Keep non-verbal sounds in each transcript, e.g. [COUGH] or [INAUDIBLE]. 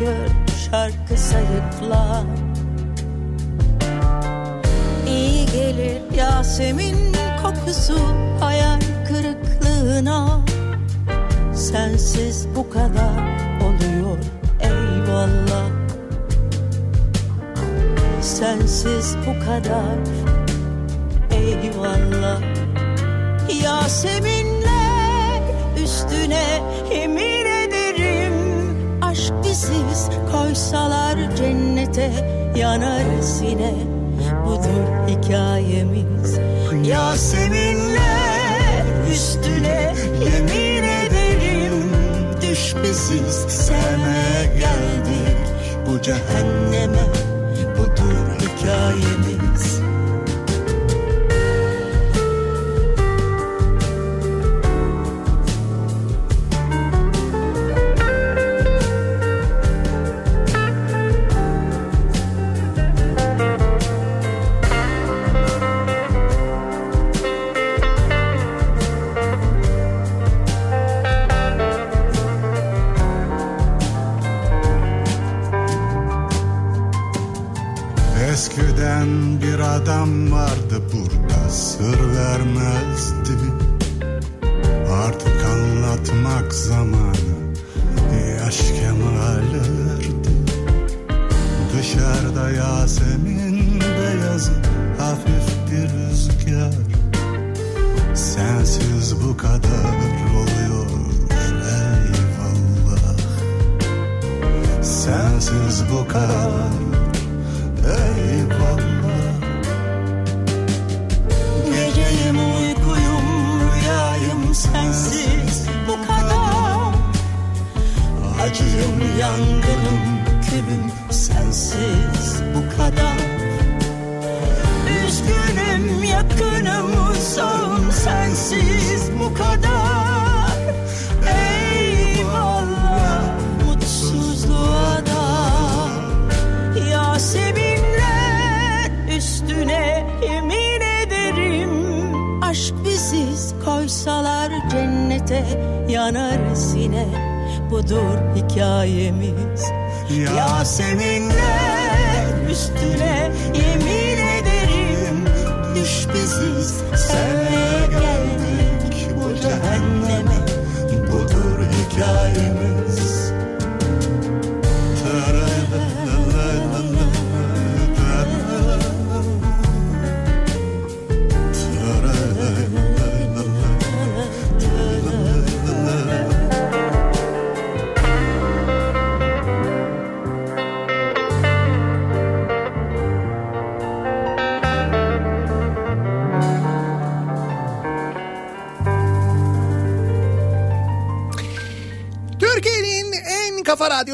gör şarkı sayıkla. İyi gelir Yasemin kokusu hayal kırıklığına. Sensiz bu kadar oluyor eyvallah. Sensiz bu kadar eyvallah. Yaseminler üstüne yemin biziz koysalar cennete yanarız yine. Budur hikayemiz. Yaseminler üstüne yemin ederim. Düş biziz geldik bu cehenneme. Budur hikayemiz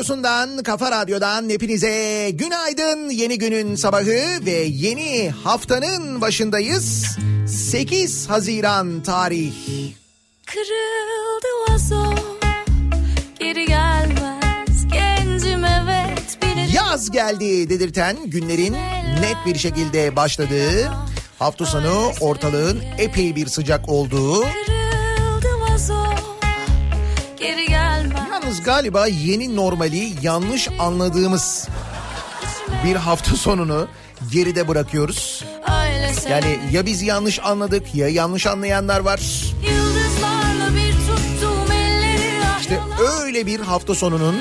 radyosundan, kafa radyodan hepinize günaydın. Yeni günün sabahı ve yeni haftanın başındayız. 8 Haziran tarih. Kırıldı vazo Geri gelmez Gencim evet bilirim Yaz geldi dedirten günlerin net bir şekilde başladığı, hafta sonu ortalığın epey bir sıcak olduğu, Kırıldı galiba yeni normali yanlış anladığımız bir hafta sonunu geride bırakıyoruz. Yani ya biz yanlış anladık ya yanlış anlayanlar var. İşte öyle bir hafta sonunun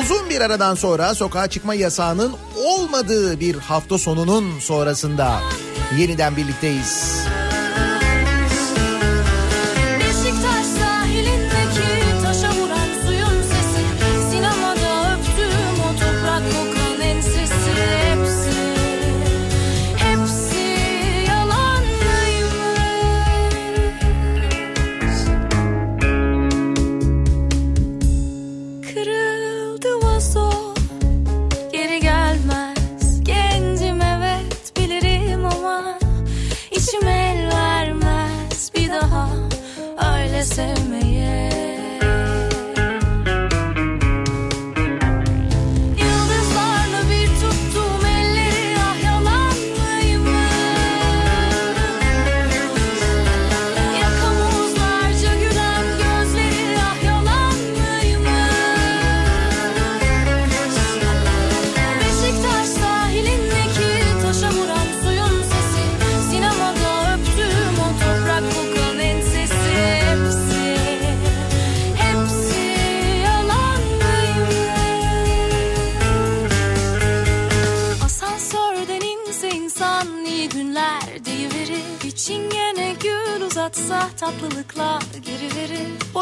uzun bir aradan sonra sokağa çıkma yasağının olmadığı bir hafta sonunun sonrasında yeniden birlikteyiz.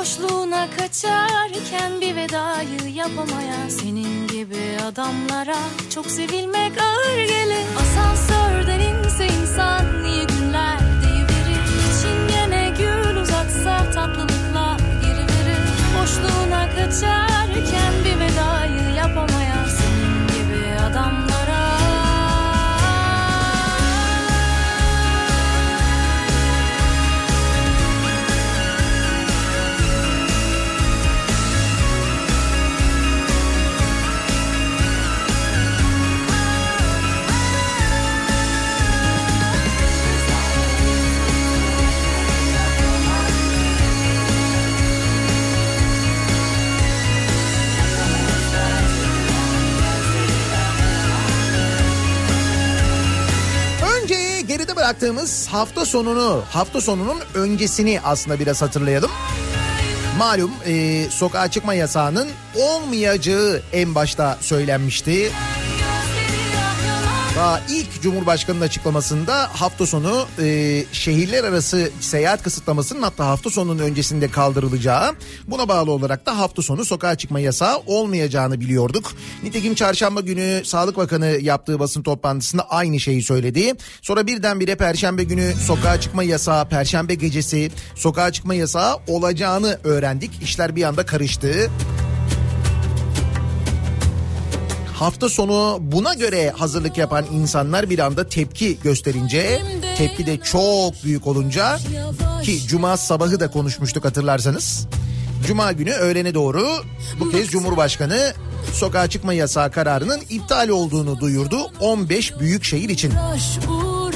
Boşluğuna kaçarken bir vedayı yapamayan Senin gibi adamlara çok sevilmek ağır gelir. Asansörden inse insan iyi günler deyiverir İçin gene gül uzatsa tatlılıkla geri verir. Boşluğuna kaçarken bir vedayı yapamayan bıraktığımız hafta sonunu, hafta sonunun öncesini aslında biraz hatırlayalım. Malum e, sokağa çıkma yasağının olmayacağı en başta söylenmişti. Daha ilk Cumhurbaşkanı'nın açıklamasında hafta sonu e, şehirler arası seyahat kısıtlamasının hatta hafta sonunun öncesinde kaldırılacağı buna bağlı olarak da hafta sonu sokağa çıkma yasağı olmayacağını biliyorduk. Nitekim çarşamba günü Sağlık Bakanı yaptığı basın toplantısında aynı şeyi söyledi. Sonra birdenbire perşembe günü sokağa çıkma yasağı, perşembe gecesi sokağa çıkma yasağı olacağını öğrendik. İşler bir anda karıştı. Hafta sonu buna göre hazırlık yapan insanlar bir anda tepki gösterince tepki de çok büyük olunca ki cuma sabahı da konuşmuştuk hatırlarsanız. Cuma günü öğlene doğru bu kez Cumhurbaşkanı sokağa çıkma yasağı kararının iptal olduğunu duyurdu 15 büyük şehir için.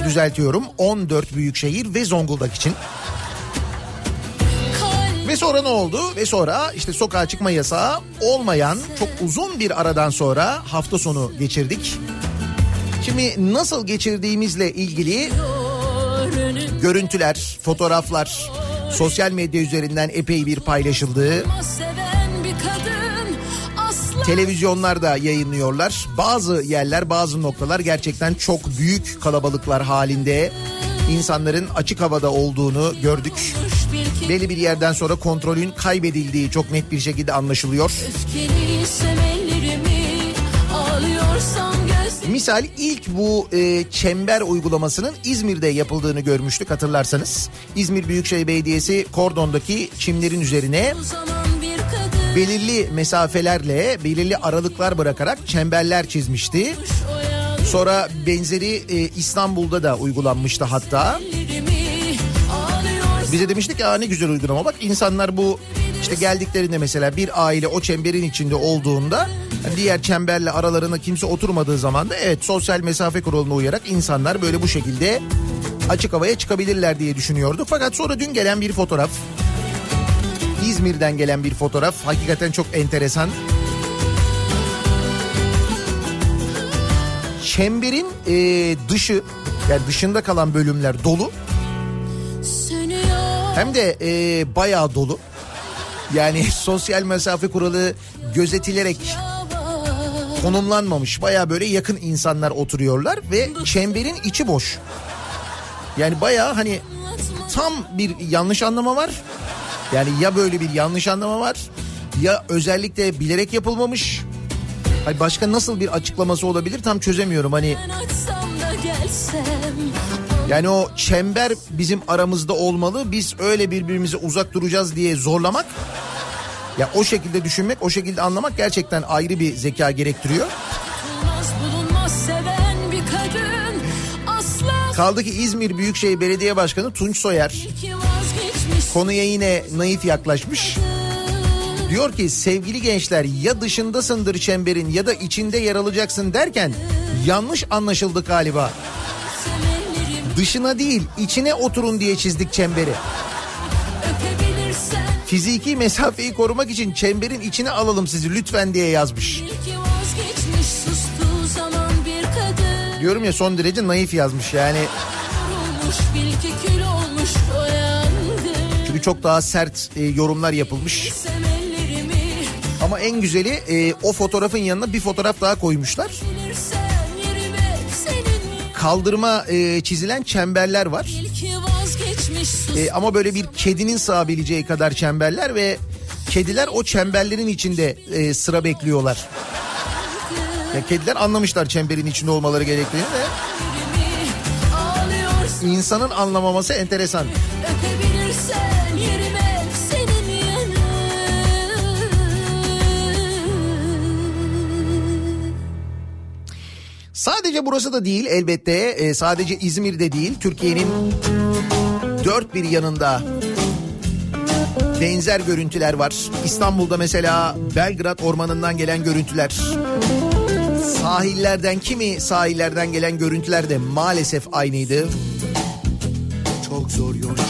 Düzeltiyorum 14 büyük şehir ve Zonguldak için. Ve sonra ne oldu? Ve sonra işte sokağa çıkma yasağı olmayan çok uzun bir aradan sonra hafta sonu geçirdik. Şimdi nasıl geçirdiğimizle ilgili görüntüler, fotoğraflar sosyal medya üzerinden epey bir paylaşıldı. Televizyonlarda yayınlıyorlar. Bazı yerler, bazı noktalar gerçekten çok büyük kalabalıklar halinde. İnsanların açık havada olduğunu gördük. Belli bir yerden sonra kontrolün kaybedildiği çok net bir şekilde anlaşılıyor. Misal ilk bu e, çember uygulamasının İzmir'de yapıldığını görmüştük hatırlarsanız. İzmir Büyükşehir Belediyesi kordondaki çimlerin üzerine belirli mesafelerle, belirli aralıklar bırakarak çemberler çizmişti. Sonra benzeri e, İstanbul'da da uygulanmıştı hatta. Bize demiştik ya ne güzel uygulama bak insanlar bu işte geldiklerinde mesela bir aile o çemberin içinde olduğunda diğer çemberle aralarına kimse oturmadığı zaman da evet sosyal mesafe kuralına uyarak insanlar böyle bu şekilde açık havaya çıkabilirler diye düşünüyorduk. Fakat sonra dün gelen bir fotoğraf İzmir'den gelen bir fotoğraf hakikaten çok enteresan. Çemberin e, dışı yani dışında kalan bölümler dolu. Hem de e, bayağı dolu. Yani [LAUGHS] sosyal mesafe kuralı gözetilerek konumlanmamış. Bayağı böyle yakın insanlar oturuyorlar ve çemberin içi boş. Yani bayağı hani tam bir yanlış anlama var. Yani ya böyle bir yanlış anlama var ya özellikle bilerek yapılmamış. Hani başka nasıl bir açıklaması olabilir tam çözemiyorum. Hani yani o çember bizim aramızda olmalı. Biz öyle birbirimize uzak duracağız diye zorlamak. Ya o şekilde düşünmek, o şekilde anlamak gerçekten ayrı bir zeka gerektiriyor. Kadın Kaldı ki İzmir Büyükşehir Belediye Başkanı Tunç Soyer konuya yine naif yaklaşmış. Diyor ki sevgili gençler ya dışındasındır çemberin ya da içinde yer alacaksın derken yanlış anlaşıldı galiba. Dışına değil içine oturun diye çizdik çemberi. Fiziki mesafeyi korumak için çemberin içine alalım sizi lütfen diye yazmış. Diyorum ya son derece naif yazmış yani. Çünkü çok daha sert e, yorumlar yapılmış. Semellerimi En güzeli e, o fotoğrafın yanına bir fotoğraf daha koymuşlar. Kaldırma e, çizilen çemberler var. E, ama böyle bir kedinin sığabileceği kadar çemberler ve kediler o çemberlerin içinde e, sıra bekliyorlar. Yani kediler anlamışlar çemberin içinde olmaları gerektiğini de insanın anlamaması enteresan. öpebilirsen Sadece burası da değil elbette e, sadece İzmir'de değil Türkiye'nin dört bir yanında benzer görüntüler var. İstanbul'da mesela Belgrad ormanından gelen görüntüler. Sahillerden kimi sahillerden gelen görüntüler de maalesef aynıydı. Çok zor yonca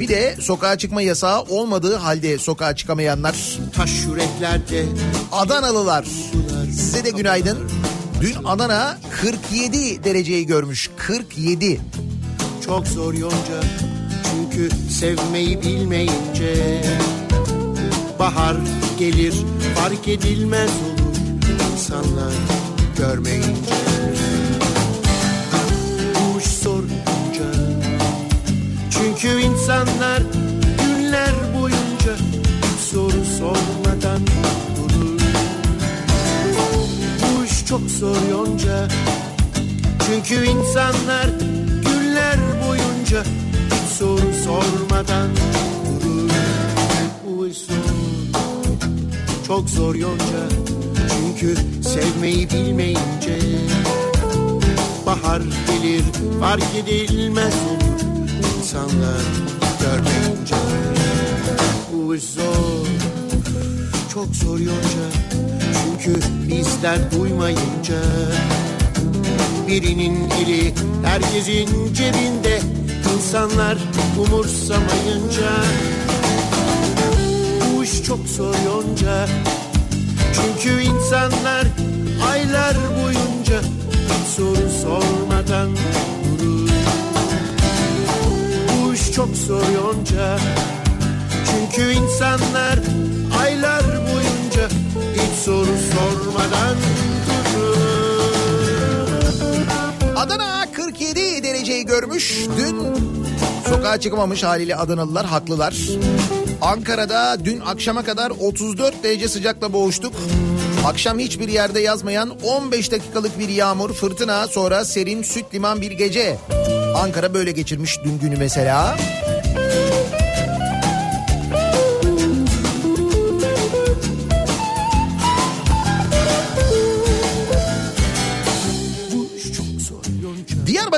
Bir de sokağa çıkma yasağı olmadığı halde sokağa çıkamayanlar. Taş yüreklerde Adanalılar. Size de günaydın. Dün Adana 47 dereceyi görmüş. 47. Çok zor yonca Çünkü sevmeyi bilmeyince Bahar gelir fark edilmez olur insanlar görmeyince Kuş sorunca Çünkü insanlar çok zor yonca. Çünkü insanlar günler boyunca hiç soru sormadan durur zor, çok zor yonca Çünkü sevmeyi bilmeyince Bahar gelir fark edilmez olur insanlar görmeyince. Bu çok zor yonca Çünkü bizler duymayınca Birinin eli herkesin cebinde insanlar umursamayınca. Bu iş çok zor yonca Çünkü insanlar aylar boyunca Hiç soru sormadan durur. Bu iş çok zor yonca çünkü insanlar soru sormadan durur. Adana 47 dereceyi görmüş. Dün sokağa çıkamamış haliyle Adanalılar haklılar. Ankara'da dün akşama kadar 34 derece sıcakla boğuştuk. Akşam hiçbir yerde yazmayan 15 dakikalık bir yağmur, fırtına, sonra serin süt liman bir gece. Ankara böyle geçirmiş dün günü mesela. Bu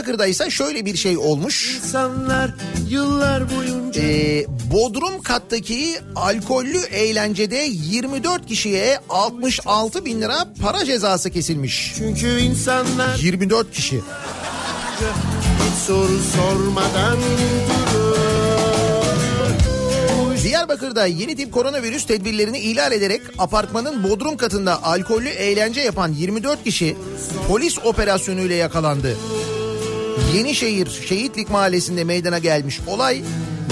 Diyarbakır'da ise şöyle bir şey olmuş. İnsanlar yıllar boyunca Ee, Bodrum kattaki alkollü eğlencede 24 kişiye 66 bin lira para cezası kesilmiş. çünkü insanlar 24 kişi. hiç soru sormadan Diyarbakır'da yeni tip koronavirüs tedbirlerini ihlal ederek apartmanın bodrum katında alkollü eğlence yapan 24 kişi polis operasyonuyla yakalandı. Yenişehir Şehitlik Mahallesi'nde meydana gelmiş olay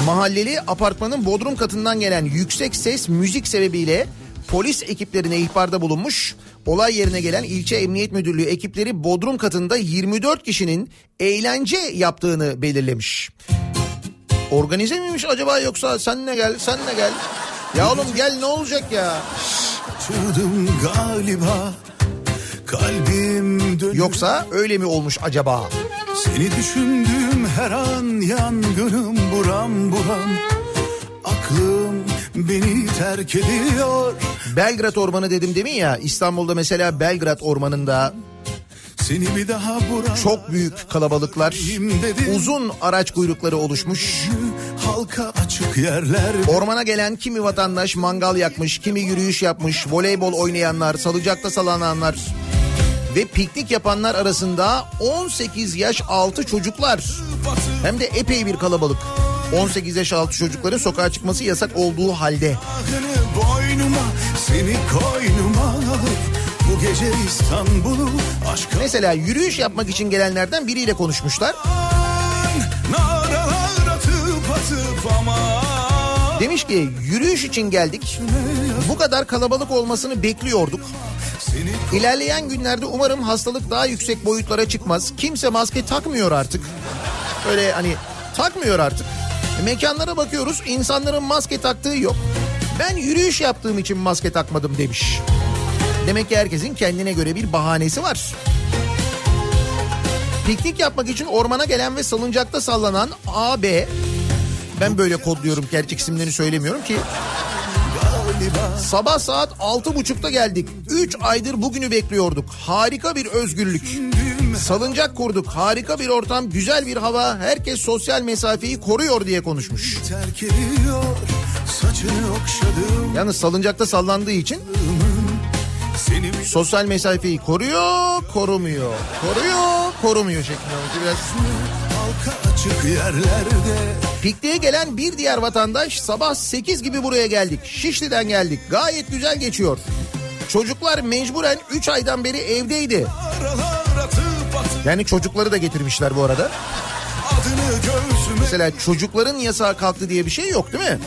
mahalleli apartmanın bodrum katından gelen yüksek ses müzik sebebiyle polis ekiplerine ihbarda bulunmuş. Olay yerine gelen ilçe emniyet müdürlüğü ekipleri bodrum katında 24 kişinin eğlence yaptığını belirlemiş. Organize miymiş acaba yoksa sen ne gel sen ne gel. Ya oğlum gel ne olacak ya. Kaçırdım galiba Kalbim dönüyor Yoksa öyle mi olmuş acaba? Seni düşündüğüm her an yangınım buram buram. Aklım beni terk ediyor. Belgrad Ormanı dedim demin ya İstanbul'da mesela Belgrad Ormanı'nda Seni bir daha buram çok büyük kalabalıklar uzun araç kuyrukları oluşmuş. Halka açık yerler. Ormana gelen kimi vatandaş mangal yakmış, kimi yürüyüş yapmış, voleybol oynayanlar, salıcakta salananlar ve piknik yapanlar arasında 18 yaş altı çocuklar. Hem de epey bir kalabalık. 18 yaş altı çocukların sokağa çıkması yasak olduğu halde. Ahını boynuma seni koynuma alıp Bu gece İstanbul'u aşka Mesela yürüyüş yapmak için gelenlerden biriyle konuşmuşlar. Demiş ki yürüyüş için geldik. Bu kadar kalabalık olmasını bekliyorduk. İlerleyen günlerde umarım hastalık daha yüksek boyutlara çıkmaz. Kimse maske takmıyor artık. Öyle hani Takmıyor artık. E, mekanlara bakıyoruz insanların maske taktığı yok. Ben yürüyüş yaptığım için maske takmadım demiş. Demek ki herkesin kendine göre bir bahanesi var. Piknik yapmak için ormana gelen ve salıncakta sallanan AB ben böyle kodluyorum gerçek isimlerini söylemiyorum ki Sabah saat altı buçukta geldik. Üç aydır bugünü bekliyorduk. Harika bir özgürlük. Salıncak kurduk. Harika bir ortam, güzel bir hava. Herkes sosyal mesafeyi koruyor diye konuşmuş. Yalnız salıncakta sallandığı için sosyal mesafeyi koruyor, korumuyor. Koruyor, korumuyor şeklinde. Biraz halka açık yerlerde Pikniğe gelen bir diğer vatandaş sabah 8 gibi buraya geldik. Şişli'den geldik. Gayet güzel geçiyor. Çocuklar mecburen 3 aydan beri evdeydi. Yani çocukları da getirmişler bu arada. Mesela çocukların yasağı kalktı diye bir şey yok değil mi?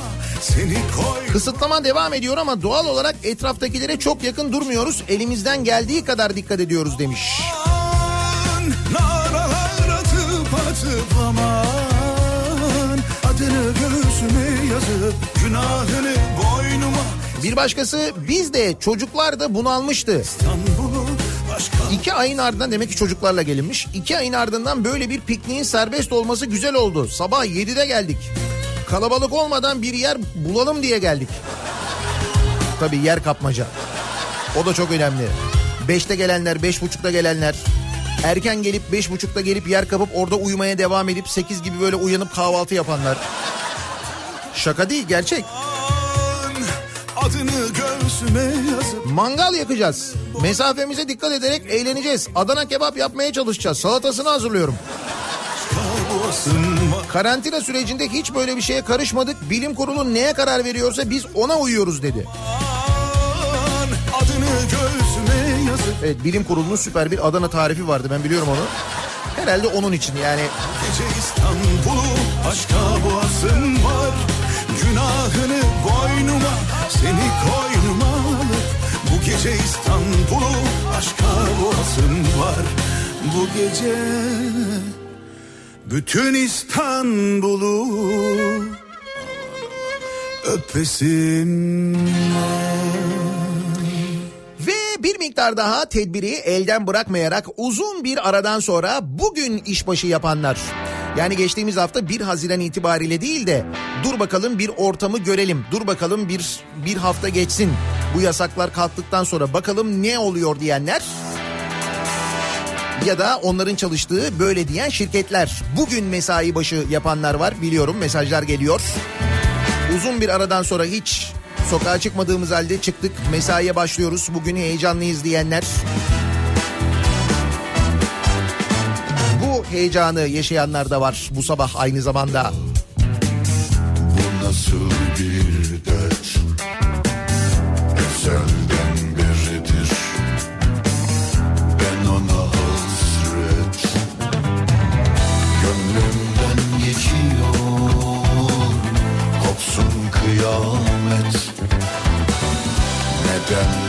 Kısıtlama devam ediyor ama doğal olarak etraftakilere çok yakın durmuyoruz. Elimizden geldiği kadar dikkat ediyoruz demiş. Naralar atıp atıp aman Adını göğsüme yazıp Günahını boynuma Bir başkası biz de çocuklar da bunalmıştı. İki ayın ardından demek ki çocuklarla gelinmiş. İki ayın ardından böyle bir pikniğin serbest olması güzel oldu. Sabah 7'de geldik. Kalabalık olmadan bir yer bulalım diye geldik. Tabii yer kapmaca. O da çok önemli. 5'te gelenler, 5.30'da gelenler. Erken gelip 5.30'da gelip yer kapıp orada uyumaya devam edip 8 gibi böyle uyanıp kahvaltı yapanlar. Şaka değil gerçek. Mangal yakacağız. Mesafemize dikkat ederek eğleneceğiz. Adana kebap yapmaya çalışacağız. Salatasını hazırlıyorum. Karantina sürecinde hiç böyle bir şeye karışmadık. Bilim kurulu neye karar veriyorsa biz ona uyuyoruz dedi. Adını yazıp Evet bilim kurulunun süper bir Adana tarifi vardı. Ben biliyorum onu. Herhalde onun için yani. Gece İstanbul'u aşka boğazın var. Günahını boynuma seni koynuma Bu gece İstanbul'u aşka boğazın var. Bu gece bütün İstanbul'u öpesin. Ve bir miktar daha tedbiri elden bırakmayarak uzun bir aradan sonra bugün işbaşı yapanlar. Yani geçtiğimiz hafta 1 Haziran itibariyle değil de dur bakalım bir ortamı görelim. Dur bakalım bir bir hafta geçsin. Bu yasaklar kalktıktan sonra bakalım ne oluyor diyenler. Ya da onların çalıştığı böyle diyen şirketler. Bugün mesai başı yapanlar var biliyorum mesajlar geliyor. Uzun bir aradan sonra hiç sokağa çıkmadığımız halde çıktık. Mesaiye başlıyoruz. Bugün heyecanlıyız diyenler. Bu heyecanı yaşayanlar da var bu sabah aynı zamanda. Neden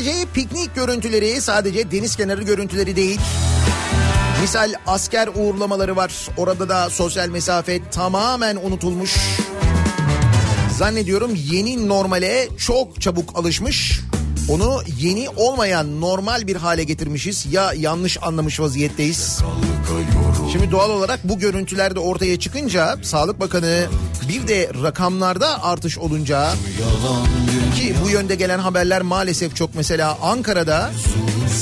sadece piknik görüntüleri, sadece deniz kenarı görüntüleri değil. Misal asker uğurlamaları var. Orada da sosyal mesafe tamamen unutulmuş. Zannediyorum yeni normale çok çabuk alışmış. Onu yeni olmayan normal bir hale getirmişiz. Ya yanlış anlamış vaziyetteyiz. Yorul Şimdi doğal olarak bu görüntüler de ortaya çıkınca Sağlık Bakanı bir de rakamlarda artış olunca ki bu yönde gelen haberler maalesef çok mesela Ankara'da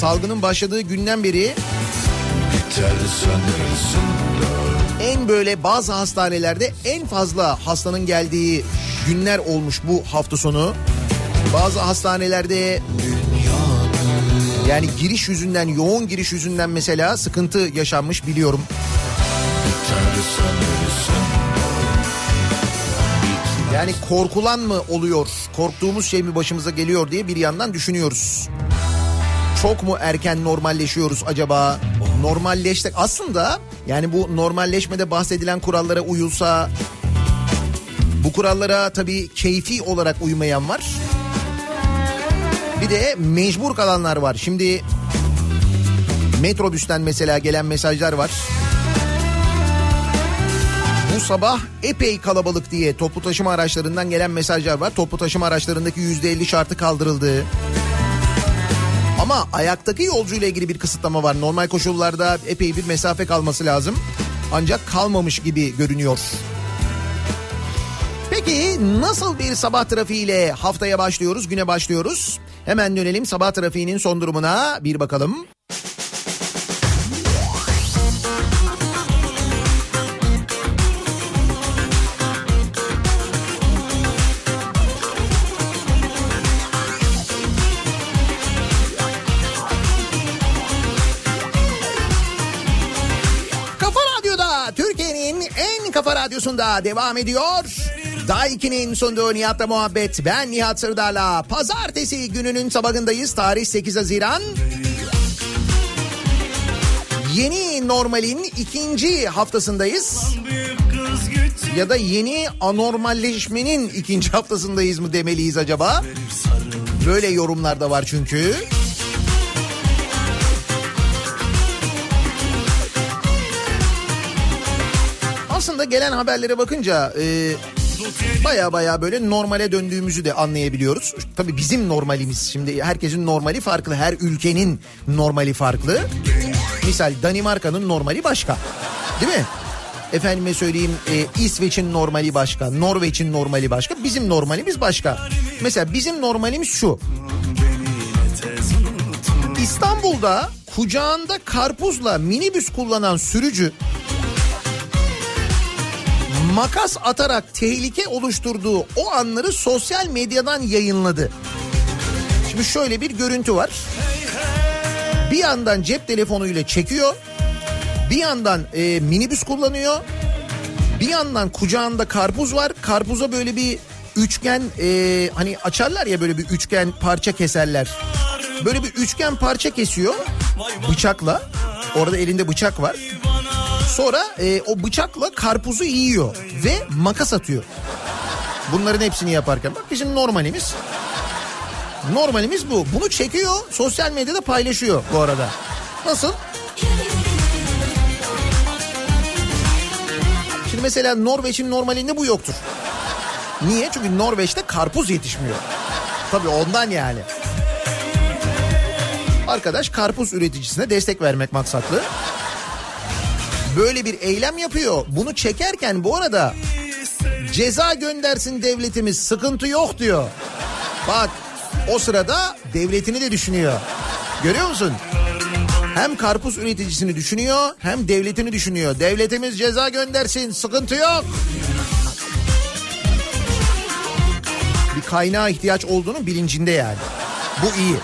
salgının başladığı günden beri en böyle bazı hastanelerde en fazla hastanın geldiği günler olmuş bu hafta sonu. Bazı hastanelerde yani giriş yüzünden yoğun giriş yüzünden mesela sıkıntı yaşanmış biliyorum. Yani korkulan mı oluyor, korktuğumuz şey mi başımıza geliyor diye bir yandan düşünüyoruz. Çok mu erken normalleşiyoruz acaba? Normalleştik. Aslında yani bu normalleşmede bahsedilen kurallara uyulsa... Bu kurallara tabii keyfi olarak uymayan var. Bir de mecbur kalanlar var. Şimdi metrobüsten mesela gelen mesajlar var. Bu sabah epey kalabalık diye toplu taşıma araçlarından gelen mesajlar var. Toplu taşıma araçlarındaki %50 şartı kaldırıldı. Ama ayaktaki yolcuyla ilgili bir kısıtlama var. Normal koşullarda epey bir mesafe kalması lazım. Ancak kalmamış gibi görünüyor. Peki nasıl bir sabah trafiğiyle haftaya başlıyoruz, güne başlıyoruz? Hemen dönelim sabah trafiğinin son durumuna bir bakalım. Kafa Radyo'da Türkiye'nin en kafa radyosunda devam ediyor. Daiki'nin sunduğu Nihat'la muhabbet. Ben Nihat Sırdar'la. Pazartesi gününün sabahındayız. Tarih 8 Haziran. Yeni normalin ikinci haftasındayız. Ya da yeni anormalleşmenin ikinci haftasındayız mı demeliyiz acaba? Böyle yorumlar da var çünkü. Aslında gelen haberlere bakınca e, baya baya böyle normale döndüğümüzü de anlayabiliyoruz. Tabii bizim normalimiz şimdi herkesin normali farklı. Her ülkenin normali farklı. Misal Danimarka'nın normali başka. Değil mi? Efendime söyleyeyim e, İsveç'in normali başka, Norveç'in normali başka, bizim normalimiz başka. Mesela bizim normalimiz şu. İstanbul'da kucağında karpuzla minibüs kullanan sürücü makas atarak tehlike oluşturduğu o anları sosyal medyadan yayınladı. Şimdi şöyle bir görüntü var. Bir yandan cep telefonuyla çekiyor. Bir yandan e, minibüs kullanıyor. Bir yandan kucağında karpuz var. Karpuza böyle bir üçgen e, hani açarlar ya böyle bir üçgen parça keserler. Böyle bir üçgen parça kesiyor bıçakla. Orada elinde bıçak var. Sonra e, o bıçakla karpuzu yiyor ve makas atıyor. Bunların hepsini yaparken bak bizim normalimiz. Normalimiz bu. Bunu çekiyor sosyal medyada paylaşıyor bu arada. Nasıl? Şimdi mesela Norveç'in normalinde bu yoktur. Niye? Çünkü Norveç'te karpuz yetişmiyor. Tabii ondan yani. Arkadaş karpuz üreticisine destek vermek maksatlı. Böyle bir eylem yapıyor. Bunu çekerken bu arada ceza göndersin devletimiz sıkıntı yok diyor. Bak o sırada devletini de düşünüyor. Görüyor musun? Hem karpuz üreticisini düşünüyor hem devletini düşünüyor. Devletimiz ceza göndersin sıkıntı yok. Bir kaynağa ihtiyaç olduğunu bilincinde yani. Bu iyi.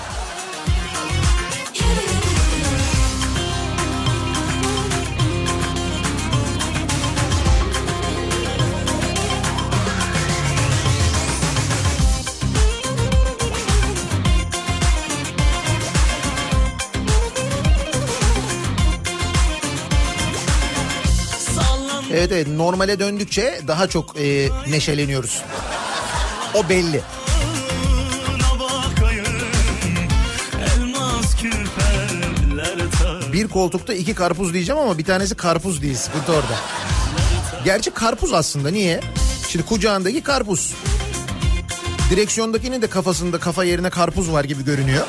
Evet evet normale döndükçe daha çok e, neşeleniyoruz. O belli. Bir koltukta iki karpuz diyeceğim ama bir tanesi karpuz değil sıkıntı orada. Gerçi karpuz aslında niye? Şimdi kucağındaki karpuz. Direksiyondakinin de kafasında kafa yerine karpuz var gibi görünüyor.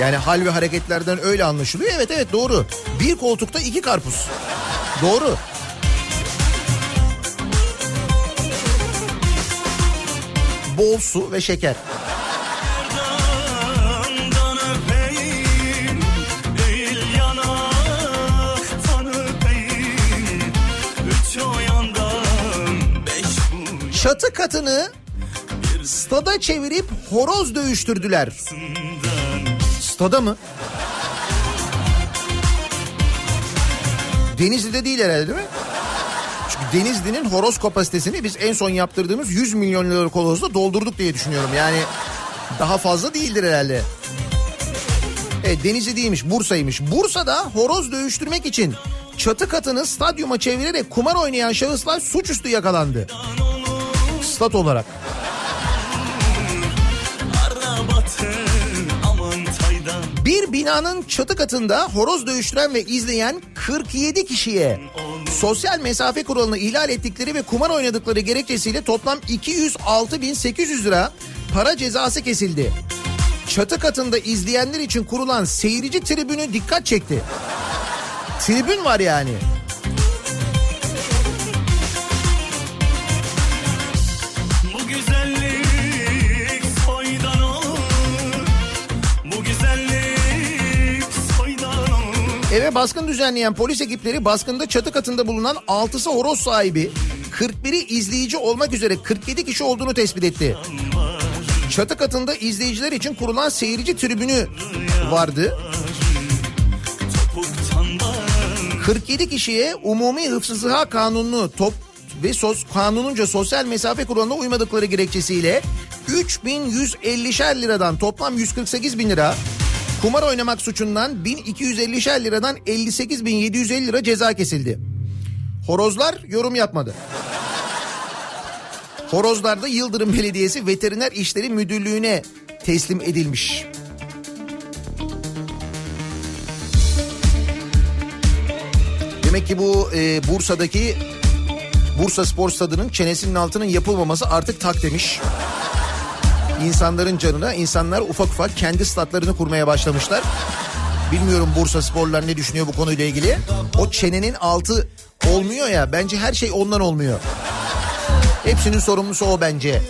Yani hal ve hareketlerden öyle anlaşılıyor. Evet evet doğru. Bir koltukta iki karpuz. Doğru. Bol su ve şeker. Çatı katını stada çevirip horoz dövüştürdüler. Stada mı? Denizli'de değil herhalde değil mi? Denizli'nin horoz kapasitesini biz en son yaptırdığımız 100 milyon liralık horozla doldurduk diye düşünüyorum. Yani daha fazla değildir herhalde. Evet Denizli değilmiş Bursa'ymış. Bursa'da horoz dövüştürmek için çatı katını stadyuma çevirerek kumar oynayan şahıslar suçüstü yakalandı. Stat olarak. Bir binanın çatı katında horoz dövüştüren ve izleyen 47 kişiye sosyal mesafe kuralını ihlal ettikleri ve kumar oynadıkları gerekçesiyle toplam 206.800 lira para cezası kesildi. Çatı katında izleyenler için kurulan seyirci tribünü dikkat çekti. Tribün var yani. Eve baskın düzenleyen polis ekipleri baskında çatı katında bulunan 6'sı horoz sahibi 41'i izleyici olmak üzere 47 kişi olduğunu tespit etti. Çatı katında izleyiciler için kurulan seyirci tribünü vardı. Topuktan da 47 kişiye umumi hıfzı sıha kanununu top ve sos, kanununca sosyal mesafe kuralına uymadıkları gerekçesiyle 3150'şer liradan toplam 148 bin lira kumar oynamak suçundan 1250'şer liradan 58.750 lira ceza kesildi. Horozlar yorum yapmadı. Horozlar da Yıldırım Belediyesi Veteriner İşleri Müdürlüğü'ne teslim edilmiş. Demek ki bu e, Bursa'daki Bursa Spor Stadı'nın çenesinin altının yapılmaması artık tak demiş. İnsanların canına insanlar ufak ufak kendi statlarını kurmaya başlamışlar. Bilmiyorum Bursa Sporlar ne düşünüyor bu konuyla ilgili. O çenenin altı olmuyor ya bence her şey ondan olmuyor. Hepsinin sorumlusu o bence.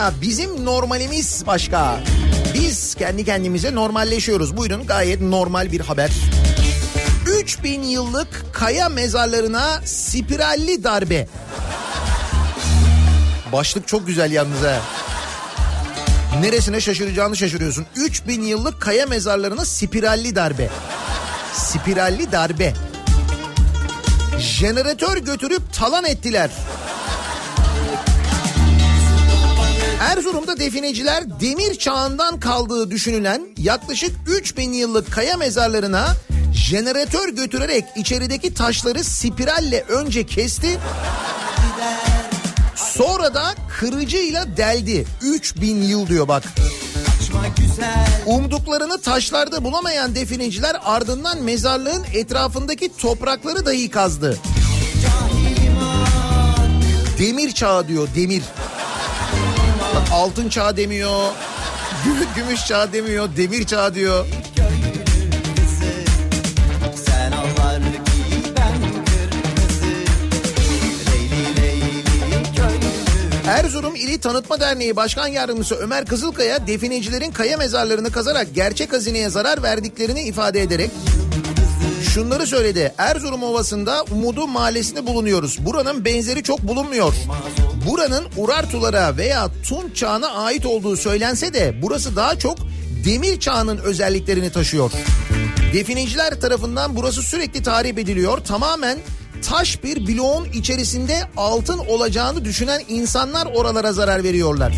Ya bizim normalimiz başka. Biz kendi kendimize normalleşiyoruz. Buyurun gayet normal bir haber. 3000 yıllık kaya mezarlarına spiralli darbe. Başlık çok güzel yalnız ha. Neresine şaşıracağını şaşırıyorsun. 3000 yıllık kaya mezarlarına spiralli darbe. Spiralli darbe. Jeneratör götürüp talan ettiler. Erzurum'da defineciler demir çağından kaldığı düşünülen yaklaşık 3000 yıllık kaya mezarlarına jeneratör götürerek içerideki taşları spiralle önce kesti. Sonra da kırıcıyla deldi. 3000 yıl diyor bak. Umduklarını taşlarda bulamayan defineciler ardından mezarlığın etrafındaki toprakları dahi kazdı. Demir çağı diyor demir. Bak altın çağı demiyor. gü- Gümüş çağı demiyor. Demir çağı diyor. Erzurum İli Tanıtma Derneği Başkan Yardımcısı Ömer Kızılkaya definecilerin kaya mezarlarını kazarak gerçek hazineye zarar verdiklerini ifade ederek şunları söyledi. Erzurum Ovası'nda Umudu Mahallesi'nde bulunuyoruz. Buranın benzeri çok bulunmuyor. buranın Urartulara veya Tunç çağına ait olduğu söylense de burası daha çok demir çağının özelliklerini taşıyor. Defineciler tarafından burası sürekli tarif ediliyor. Tamamen taş bir bloğun içerisinde altın olacağını düşünen insanlar oralara zarar veriyorlar.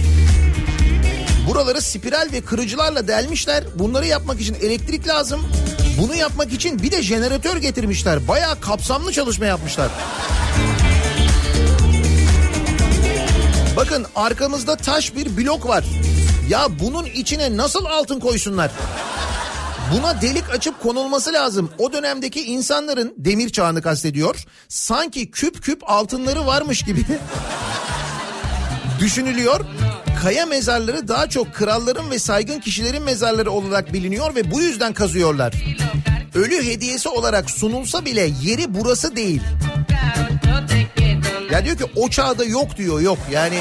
Buraları spiral ve kırıcılarla delmişler. Bunları yapmak için elektrik lazım. Bunu yapmak için bir de jeneratör getirmişler. Bayağı kapsamlı çalışma yapmışlar. Bakın arkamızda taş bir blok var. Ya bunun içine nasıl altın koysunlar? Buna delik açıp konulması lazım. O dönemdeki insanların demir çağını kastediyor. Sanki küp küp altınları varmış gibi [LAUGHS] düşünülüyor. Kaya mezarları daha çok kralların ve saygın kişilerin mezarları olarak biliniyor ve bu yüzden kazıyorlar. Ölü hediyesi olarak sunulsa bile yeri burası değil. Ya diyor ki o çağda yok diyor yok yani.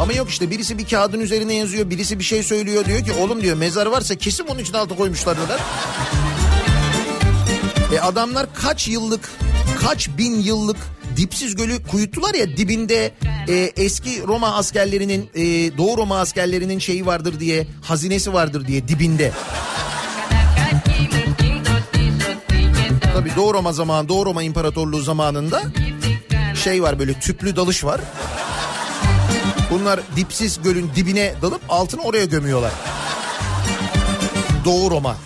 Ama yok işte birisi bir kağıdın üzerine yazıyor birisi bir şey söylüyor diyor ki oğlum diyor mezar varsa kesin bunun için altı koymuşlar diyorlar. E adamlar kaç yıllık kaç bin yıllık dipsiz gölü kuyuttular ya dibinde e, eski Roma askerlerinin e, Doğu Roma askerlerinin şeyi vardır diye hazinesi vardır diye dibinde. Tabii Doğu Roma zamanı Doğu Roma İmparatorluğu zamanında şey var böyle tüplü dalış var. Bunlar dipsiz gölün dibine dalıp altını oraya gömüyorlar. Doğu Roma.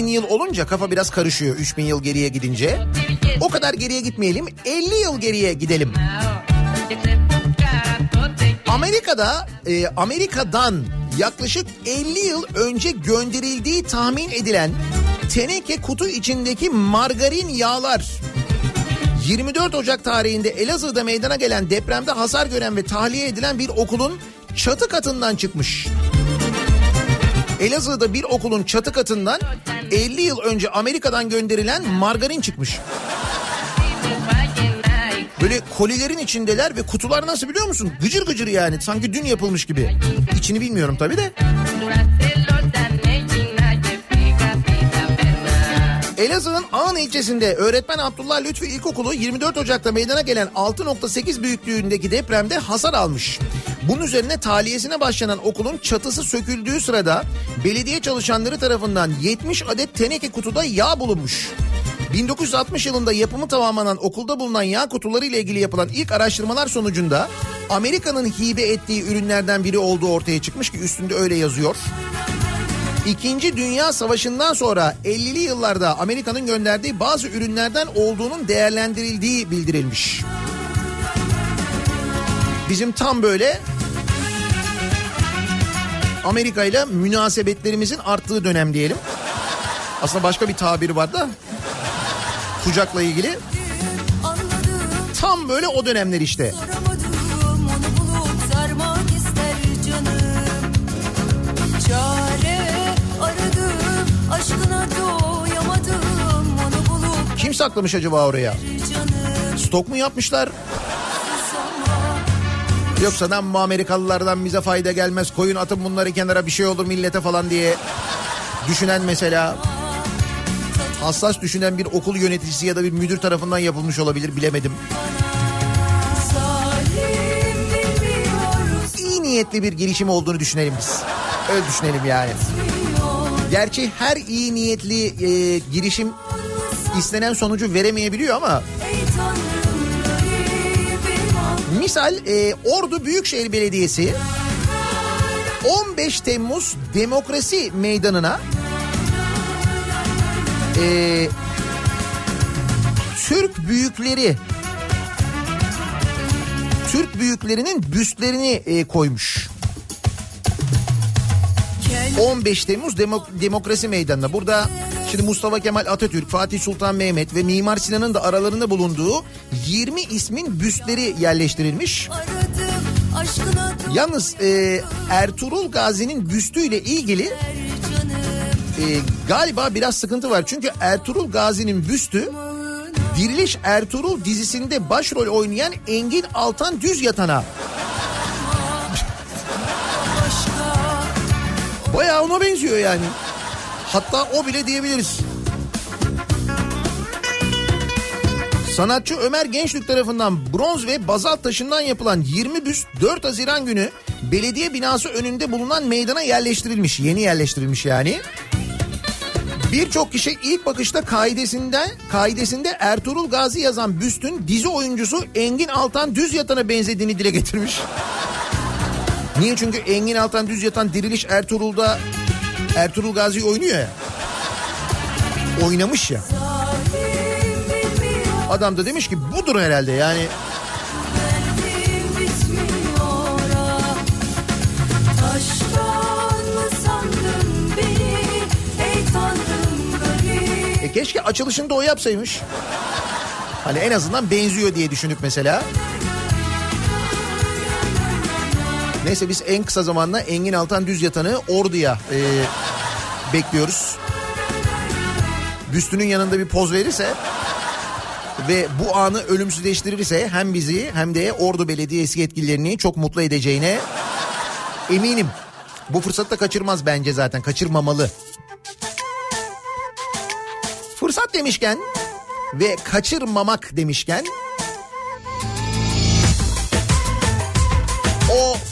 3000 yıl olunca kafa biraz karışıyor 3000 yıl geriye gidince. O kadar geriye gitmeyelim 50 yıl geriye gidelim. Amerika'da e, Amerika'dan yaklaşık 50 yıl önce gönderildiği tahmin edilen teneke kutu içindeki margarin yağlar 24 Ocak tarihinde Elazığ'da meydana gelen depremde hasar gören ve tahliye edilen bir okulun çatı katından çıkmış. Elazığ'da bir okulun çatı katından 50 yıl önce Amerika'dan gönderilen margarin çıkmış. Böyle kolilerin içindeler ve kutular nasıl biliyor musun? Gıcır gıcır yani sanki dün yapılmış gibi. İçini bilmiyorum tabii de. Elazığ'ın Ağın ilçesinde öğretmen Abdullah Lütfü İlkokulu 24 Ocak'ta meydana gelen 6.8 büyüklüğündeki depremde hasar almış. Bunun üzerine taliyesine başlanan okulun çatısı söküldüğü sırada belediye çalışanları tarafından 70 adet teneke kutuda yağ bulunmuş. 1960 yılında yapımı tamamlanan okulda bulunan yağ kutuları ile ilgili yapılan ilk araştırmalar sonucunda Amerika'nın hibe ettiği ürünlerden biri olduğu ortaya çıkmış ki üstünde öyle yazıyor. İkinci Dünya Savaşı'ndan sonra 50'li yıllarda Amerika'nın gönderdiği bazı ürünlerden olduğunun değerlendirildiği bildirilmiş. Bizim tam böyle Amerika ile münasebetlerimizin arttığı dönem diyelim. Aslında başka bir tabir var da kucakla ilgili. Tam böyle o dönemler işte. soramadım, saklamış acaba oraya? Stok mu yapmışlar? Yoksa lan bu Amerikalılardan bize fayda gelmez. Koyun atın bunları kenara bir şey olur millete falan diye düşünen mesela hassas düşünen bir okul yöneticisi ya da bir müdür tarafından yapılmış olabilir bilemedim. İyi niyetli bir girişim olduğunu düşünelim biz. Öyle düşünelim yani. Gerçi her iyi niyetli e, girişim istenen sonucu veremeyebiliyor ama. Misal e, Ordu Büyükşehir Belediyesi 15 Temmuz Demokrasi Meydanı'na e, Türk büyükleri Türk büyüklerinin büstlerini e, koymuş. 15 Temmuz Demo- Demokrasi Meydanı'na. Burada şimdi Mustafa Kemal Atatürk, Fatih Sultan Mehmet ve Mimar Sinan'ın da aralarında bulunduğu 20 ismin büstleri yerleştirilmiş. Yalnız e, Ertuğrul Gazi'nin büstüyle ilgili canım. galiba biraz sıkıntı var. Çünkü Ertuğrul Gazi'nin büstü Diriliş Ertuğrul dizisinde başrol oynayan Engin Altan Düz Yatan'a. Bayağı ona benziyor yani. Hatta o bile diyebiliriz. Sanatçı Ömer Gençlük tarafından bronz ve bazalt taşından yapılan 20 büst 4 Haziran günü belediye binası önünde bulunan meydana yerleştirilmiş. Yeni yerleştirilmiş yani. Birçok kişi ilk bakışta kaidesinden kaidesinde Ertuğrul Gazi yazan büstün dizi oyuncusu Engin Altan Düz Yatan'a benzediğini dile getirmiş. Niye? Çünkü Engin Altan Düz Yatan Diriliş Ertuğrul'da Ertuğrul Gazi oynuyor ya. Oynamış ya. Adam da demiş ki budur herhalde yani. E keşke açılışında o yapsaymış. Hani en azından benziyor diye düşünüp mesela. Neyse biz en kısa zamanda Engin Altan Düz Yatan'ı Ordu'ya e, bekliyoruz. Büstünün yanında bir poz verirse ve bu anı ölümsüzleştirirse hem bizi hem de Ordu Belediyesi yetkililerini çok mutlu edeceğine eminim. Bu fırsatı da kaçırmaz bence zaten kaçırmamalı. Fırsat demişken ve kaçırmamak demişken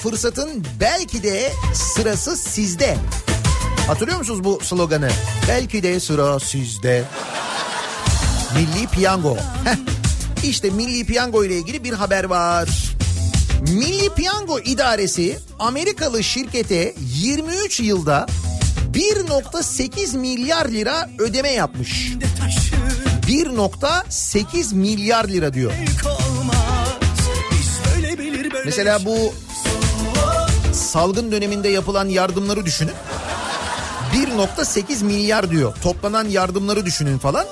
fırsatın belki de sırası sizde. Hatırlıyor musunuz bu sloganı? Belki de sıra sizde. Milli Piyango. Heh. İşte Milli Piyango ile ilgili bir haber var. Milli Piyango İdaresi Amerikalı şirkete 23 yılda 1.8 milyar lira ödeme yapmış. 1.8 milyar lira diyor. Mesela bu salgın döneminde yapılan yardımları düşünün. 1.8 milyar diyor. Toplanan yardımları düşünün falan.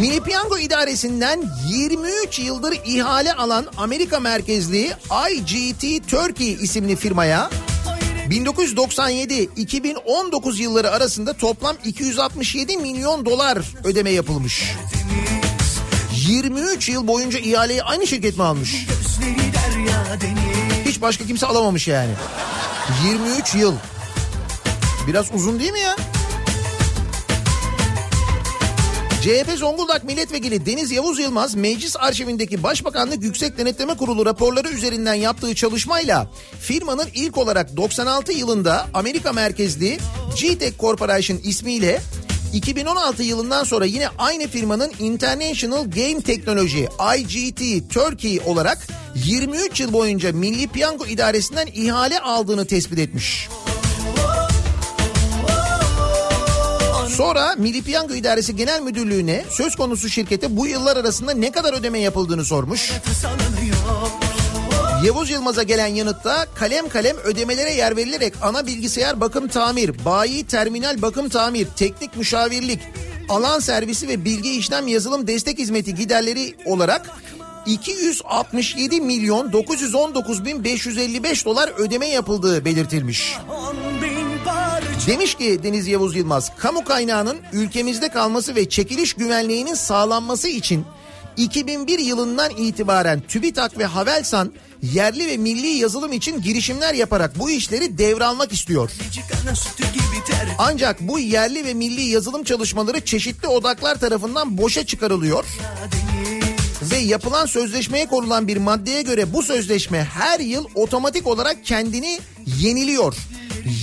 Milli Piyango İdaresi'nden 23 yıldır ihale alan Amerika merkezli IGT Turkey isimli firmaya 1997-2019 yılları arasında toplam 267 milyon dolar ödeme yapılmış. 23 yıl boyunca ihaleyi aynı şirket mi almış? Hiç başka kimse alamamış yani. 23 yıl. Biraz uzun değil mi ya? CHP Zonguldak Milletvekili Deniz Yavuz Yılmaz meclis arşivindeki Başbakanlık Yüksek Denetleme Kurulu raporları üzerinden yaptığı çalışmayla firmanın ilk olarak 96 yılında Amerika merkezli GTEC Corporation ismiyle 2016 yılından sonra yine aynı firmanın International Game Technology IGT Turkey olarak 23 yıl boyunca Milli Piyango İdaresi'nden ihale aldığını tespit etmiş. Sonra Milli Piyango İdaresi Genel Müdürlüğü'ne söz konusu şirkete bu yıllar arasında ne kadar ödeme yapıldığını sormuş. Yavuz Yılmaz'a gelen yanıtta kalem kalem ödemelere yer verilerek ana bilgisayar bakım tamir, bayi terminal bakım tamir, teknik müşavirlik, alan servisi ve bilgi işlem yazılım destek hizmeti giderleri olarak 267 milyon 919 bin 555 dolar ödeme yapıldığı belirtilmiş. Demiş ki Deniz Yavuz Yılmaz, kamu kaynağının ülkemizde kalması ve çekiliş güvenliğinin sağlanması için 2001 yılından itibaren TÜBİTAK ve Havelsan yerli ve milli yazılım için girişimler yaparak bu işleri devralmak istiyor. Ancak bu yerli ve milli yazılım çalışmaları çeşitli odaklar tarafından boşa çıkarılıyor. Ve yapılan sözleşmeye konulan bir maddeye göre bu sözleşme her yıl otomatik olarak kendini yeniliyor.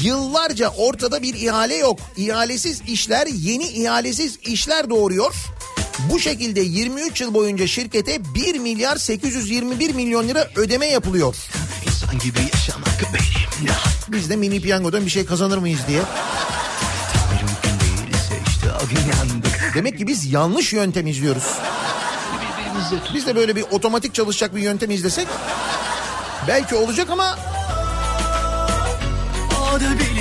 Yıllarca ortada bir ihale yok. İhalesiz işler yeni ihalesiz işler doğuruyor. Bu şekilde 23 yıl boyunca şirkete 1 milyar 821 milyon lira ödeme yapılıyor. İnsan gibi yaşamak benim. Biz de mini piyangodan bir şey kazanır mıyız diye. Mümkün değilse işte. Demek ki biz yanlış yöntem izliyoruz. Biz de böyle bir otomatik çalışacak bir yöntem izlesek belki olacak ama O da biliyor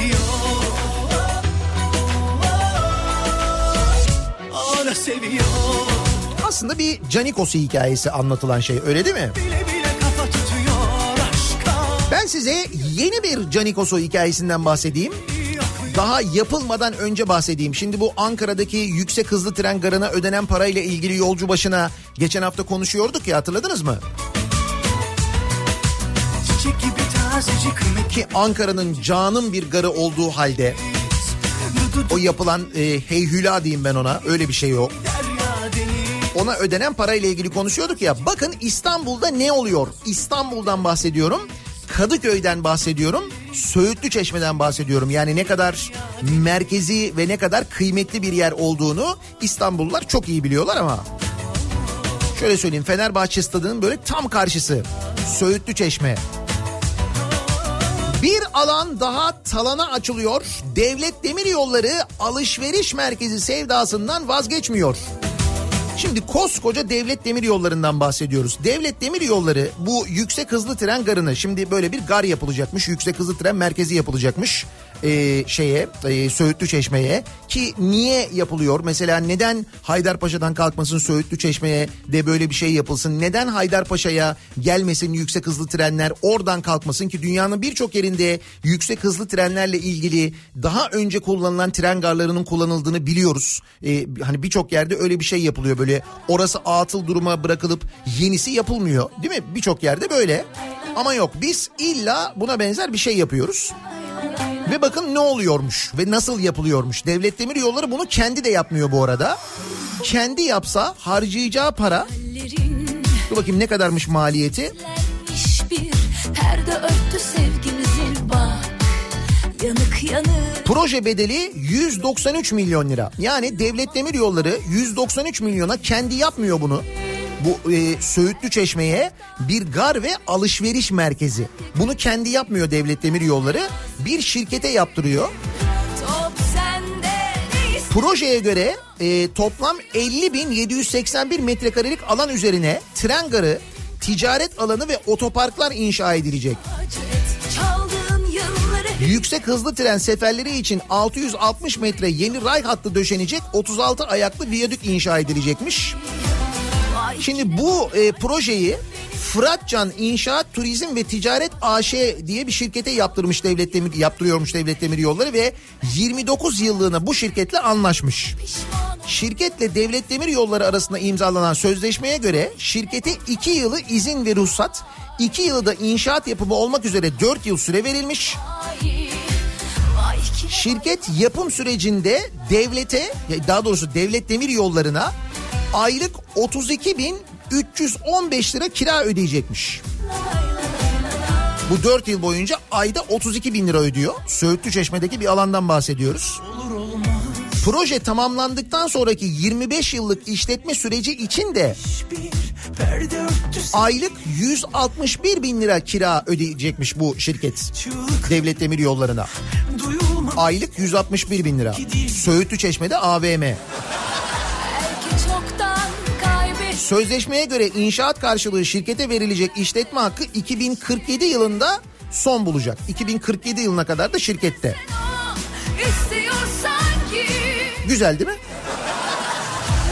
seviyor aslında bir Canikos'u hikayesi anlatılan şey öyle değil mi? Bile bile Ben size yeni bir Canikos'u hikayesinden bahsedeyim. Daha yapılmadan önce bahsedeyim. Şimdi bu Ankara'daki yüksek hızlı tren garına ödenen parayla ilgili yolcu başına geçen hafta konuşuyorduk ya hatırladınız mı? Ki Ankara'nın canım bir garı olduğu halde o yapılan e, heyhüla diyeyim ben ona öyle bir şey deniz Ona ödenen parayla ilgili konuşuyorduk ya. Bakın İstanbul'da ne oluyor? İstanbul'dan bahsediyorum. Kadıköy'den bahsediyorum. Söğütlü Çeşme'den bahsediyorum. Yani ne kadar merkezi ve ne kadar kıymetli bir yer olduğunu İstanbullular çok iyi biliyorlar ama. Şöyle söyleyeyim Fenerbahçe stadının böyle tam karşısı. Söğütlü Çeşme. Bir alan daha talana açılıyor. Devlet Demir Yolları alışveriş merkezi sevdasından vazgeçmiyor. Şimdi koskoca devlet demir yollarından bahsediyoruz. Devlet demir yolları bu yüksek hızlı tren garını şimdi böyle bir gar yapılacakmış. Yüksek hızlı tren merkezi yapılacakmış ee, şeye e, Söğütlü Çeşme'ye ki niye yapılıyor? Mesela neden Haydarpaşa'dan kalkmasın Söğütlü Çeşme'ye de böyle bir şey yapılsın? Neden Haydarpaşa'ya gelmesin yüksek hızlı trenler oradan kalkmasın ki dünyanın birçok yerinde yüksek hızlı trenlerle ilgili daha önce kullanılan tren garlarının kullanıldığını biliyoruz. Ee, hani birçok yerde öyle bir şey yapılıyor böyle orası atıl duruma bırakılıp yenisi yapılmıyor değil mi? Birçok yerde böyle ama yok biz illa buna benzer bir şey yapıyoruz. Ve bakın ne oluyormuş ve nasıl yapılıyormuş. Devlet Demir Yolları bunu kendi de yapmıyor bu arada. Kendi yapsa harcayacağı para dur bakayım ne kadarmış maliyeti. Proje bedeli 193 milyon lira. Yani Devlet Demir Yolları 193 milyona kendi yapmıyor bunu. Bu e, Söğütlü Çeşme'ye bir gar ve alışveriş merkezi. Bunu kendi yapmıyor Devlet Demir Yolları. Bir şirkete yaptırıyor. Projeye göre e, toplam 50.781 metrekarelik alan üzerine tren garı, ticaret alanı ve otoparklar inşa edilecek. Yüksek hızlı tren seferleri için 660 metre yeni ray hattı döşenecek 36 ayaklı viyadük inşa edilecekmiş. Şimdi bu e, projeyi Fıratcan İnşaat Turizm ve Ticaret AŞ diye bir şirkete yaptırmış devlet demir yaptırıyormuş devlet demir yolları ve 29 yıllığına bu şirketle anlaşmış. Şirketle devlet demir yolları arasında imzalanan sözleşmeye göre şirkete 2 yılı izin ve ruhsat, 2 yılı da inşaat yapımı olmak üzere 4 yıl süre verilmiş. Şirket yapım sürecinde devlete daha doğrusu devlet demir yollarına aylık 32.315 lira kira ödeyecekmiş. Bu 4 yıl boyunca ayda 32 bin lira ödüyor. Söğütlü Çeşme'deki bir alandan bahsediyoruz. Proje tamamlandıktan sonraki 25 yıllık işletme süreci için de aylık 161 bin lira kira ödeyecekmiş bu şirket. Devlet Demir Yolları'na. Aylık 161 bin lira. Söğütlü Çeşme'de AVM. Sözleşmeye göre inşaat karşılığı şirkete verilecek işletme hakkı 2047 yılında son bulacak. 2047 yılına kadar da şirkette. Güzel değil mi?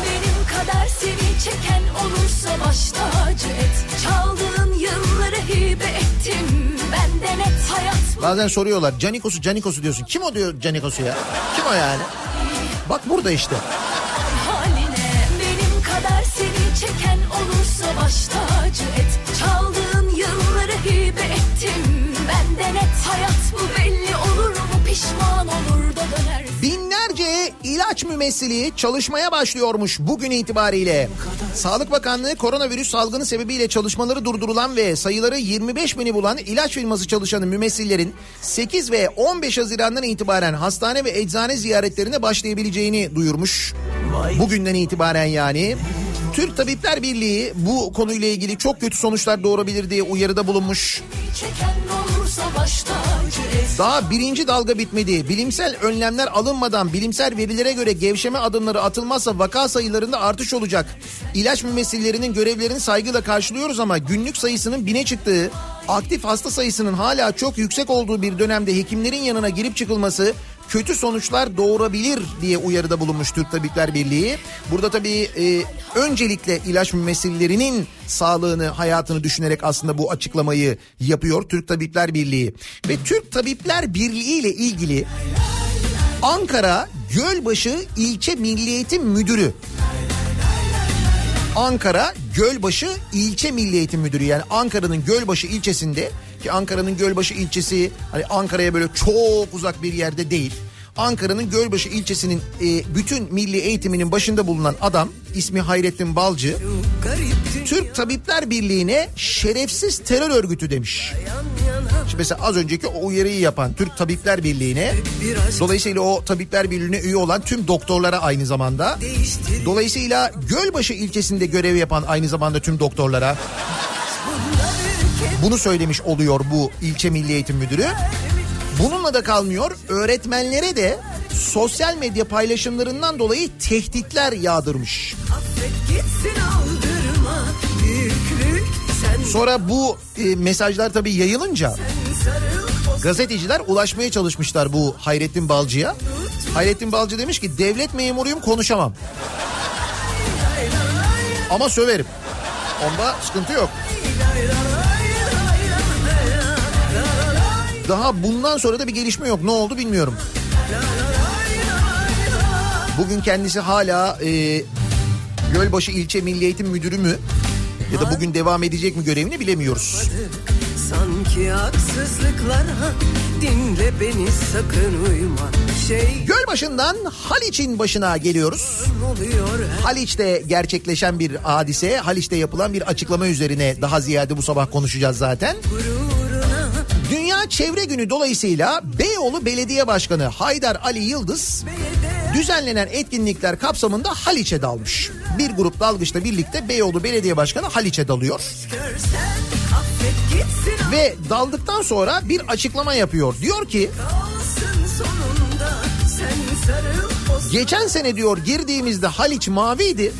Benim kadar seni çeken olursa baş tacı et Çaldığın yılları hibe ettim Benden et hayat Bazen soruyorlar Canikos'u Canikos'u diyorsun. Kim o diyor Canikos'u ya? Kim o yani? Bak burada işte. Çeken olursa baş tacı et Çaldığın yılları hibe ettim Benden et hayat bu belli olur mu pişman olur da dönersin Binlerce ilaç mümessili çalışmaya başlıyormuş bugün itibariyle. Sağlık Bakanlığı koronavirüs salgını sebebiyle çalışmaları durdurulan ve sayıları 25 bini bulan ilaç firması çalışanı mümessillerin 8 ve 15 Haziran'dan itibaren hastane ve eczane ziyaretlerine başlayabileceğini duyurmuş. Bugünden itibaren yani. Türk Tabipler Birliği bu konuyla ilgili çok kötü sonuçlar doğurabilir diye uyarıda bulunmuş. Daha birinci dalga bitmedi. Bilimsel önlemler alınmadan bilimsel verilere göre gevşeme adımları atılmazsa vaka sayılarında artış olacak. İlaç mümessillerinin görevlerini saygıyla karşılıyoruz ama günlük sayısının bine çıktığı, aktif hasta sayısının hala çok yüksek olduğu bir dönemde hekimlerin yanına girip çıkılması kötü sonuçlar doğurabilir diye uyarıda bulunmuş Türk Tabipler Birliği. Burada tabii e, öncelikle ilaç mümessillerinin sağlığını, hayatını düşünerek aslında bu açıklamayı yapıyor Türk Tabipler Birliği. Ve Türk Tabipler Birliği ile ilgili Ankara Gölbaşı İlçe Milli Eğitim Müdürü. Ankara Gölbaşı İlçe Milli Eğitim Müdürü yani Ankara'nın Gölbaşı ilçesinde ki Ankara'nın Gölbaşı ilçesi hani Ankara'ya böyle çok uzak bir yerde değil. Ankara'nın Gölbaşı ilçesinin e, bütün milli eğitiminin başında bulunan adam ismi Hayrettin Balcı Türk Tabipler Birliği'ne şerefsiz terör örgütü demiş. Şimdi mesela az önceki o uyarıyı yapan Türk Tabipler Birliği'ne dolayısıyla o Tabipler Birliği'ne üye olan tüm doktorlara aynı zamanda dolayısıyla Gölbaşı ilçesinde görev yapan aynı zamanda tüm doktorlara bunu söylemiş oluyor bu ilçe milli eğitim müdürü. Bununla da kalmıyor öğretmenlere de sosyal medya paylaşımlarından dolayı tehditler yağdırmış. Sonra bu e, mesajlar tabii yayılınca gazeteciler ulaşmaya çalışmışlar bu Hayrettin Balcı'ya. Hayrettin Balcı demiş ki devlet memuruyum konuşamam. Ama söverim. Onda sıkıntı yok. Daha bundan sonra da bir gelişme yok. Ne oldu bilmiyorum. Bugün kendisi hala e, Gölbaşı İlçe Milli Eğitim Müdürü mü? Ya da bugün devam edecek mi görevini bilemiyoruz. sanki haksızlıklara dinle beni sakın uyma şey Gölbaşı'ndan Haliç'in başına geliyoruz. Haliç'te gerçekleşen bir hadise, Haliç'te yapılan bir açıklama üzerine daha ziyade bu sabah konuşacağız zaten. gururuna Dünya Çevre Günü dolayısıyla Beyoğlu Belediye Başkanı Haydar Ali Yıldız düzenlenen etkinlikler kapsamında Haliç'e dalmış. Bir grup dalgıçla birlikte Beyoğlu Belediye Başkanı Haliç'e dalıyor. Ve daldıktan sonra bir açıklama yapıyor. Diyor ki geçen sene diyor girdiğimizde Haliç maviydi.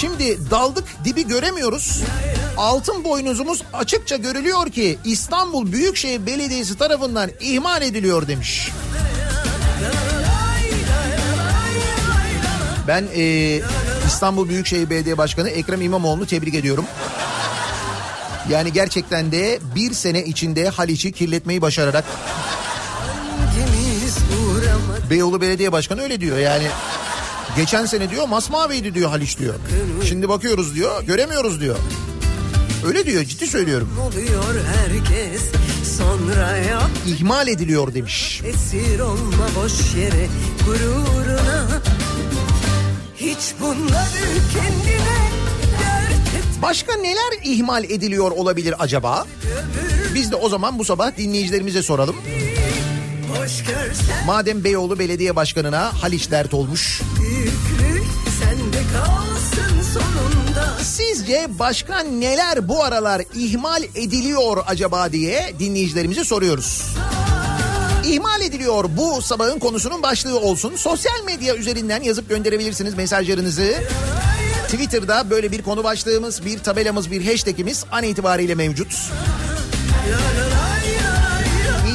Şimdi daldık dibi göremiyoruz. Altın boynuzumuz açıkça görülüyor ki İstanbul Büyükşehir Belediyesi tarafından ihmal ediliyor demiş. Ben e, İstanbul Büyükşehir Belediye Başkanı Ekrem İmamoğlu'nu tebrik ediyorum. Yani gerçekten de bir sene içinde Haliç'i kirletmeyi başararak Beyoğlu Belediye Başkanı öyle diyor yani. Geçen sene diyor masmaviydi diyor Haliç diyor. Şimdi bakıyoruz diyor göremiyoruz diyor. Öyle diyor ciddi söylüyorum. oluyor herkes sonra yap İhmal ediliyor demiş. esir olma boş yere gururuna hiç bunları kendine Başka neler ihmal ediliyor olabilir acaba? Biz de o zaman bu sabah dinleyicilerimize soralım. Madem Beyoğlu Belediye Başkanı'na Haliç dert olmuş. büyüklük sende sonunda Sizce başka neler bu aralar ihmal ediliyor acaba diye dinleyicilerimize soruyoruz. İhmal ediliyor bu sabahın konusunun başlığı olsun. Sosyal medya üzerinden yazıp gönderebilirsiniz mesajlarınızı. Twitter'da böyle bir konu başlığımız, bir tabelamız, bir hashtagimiz an itibariyle mevcut.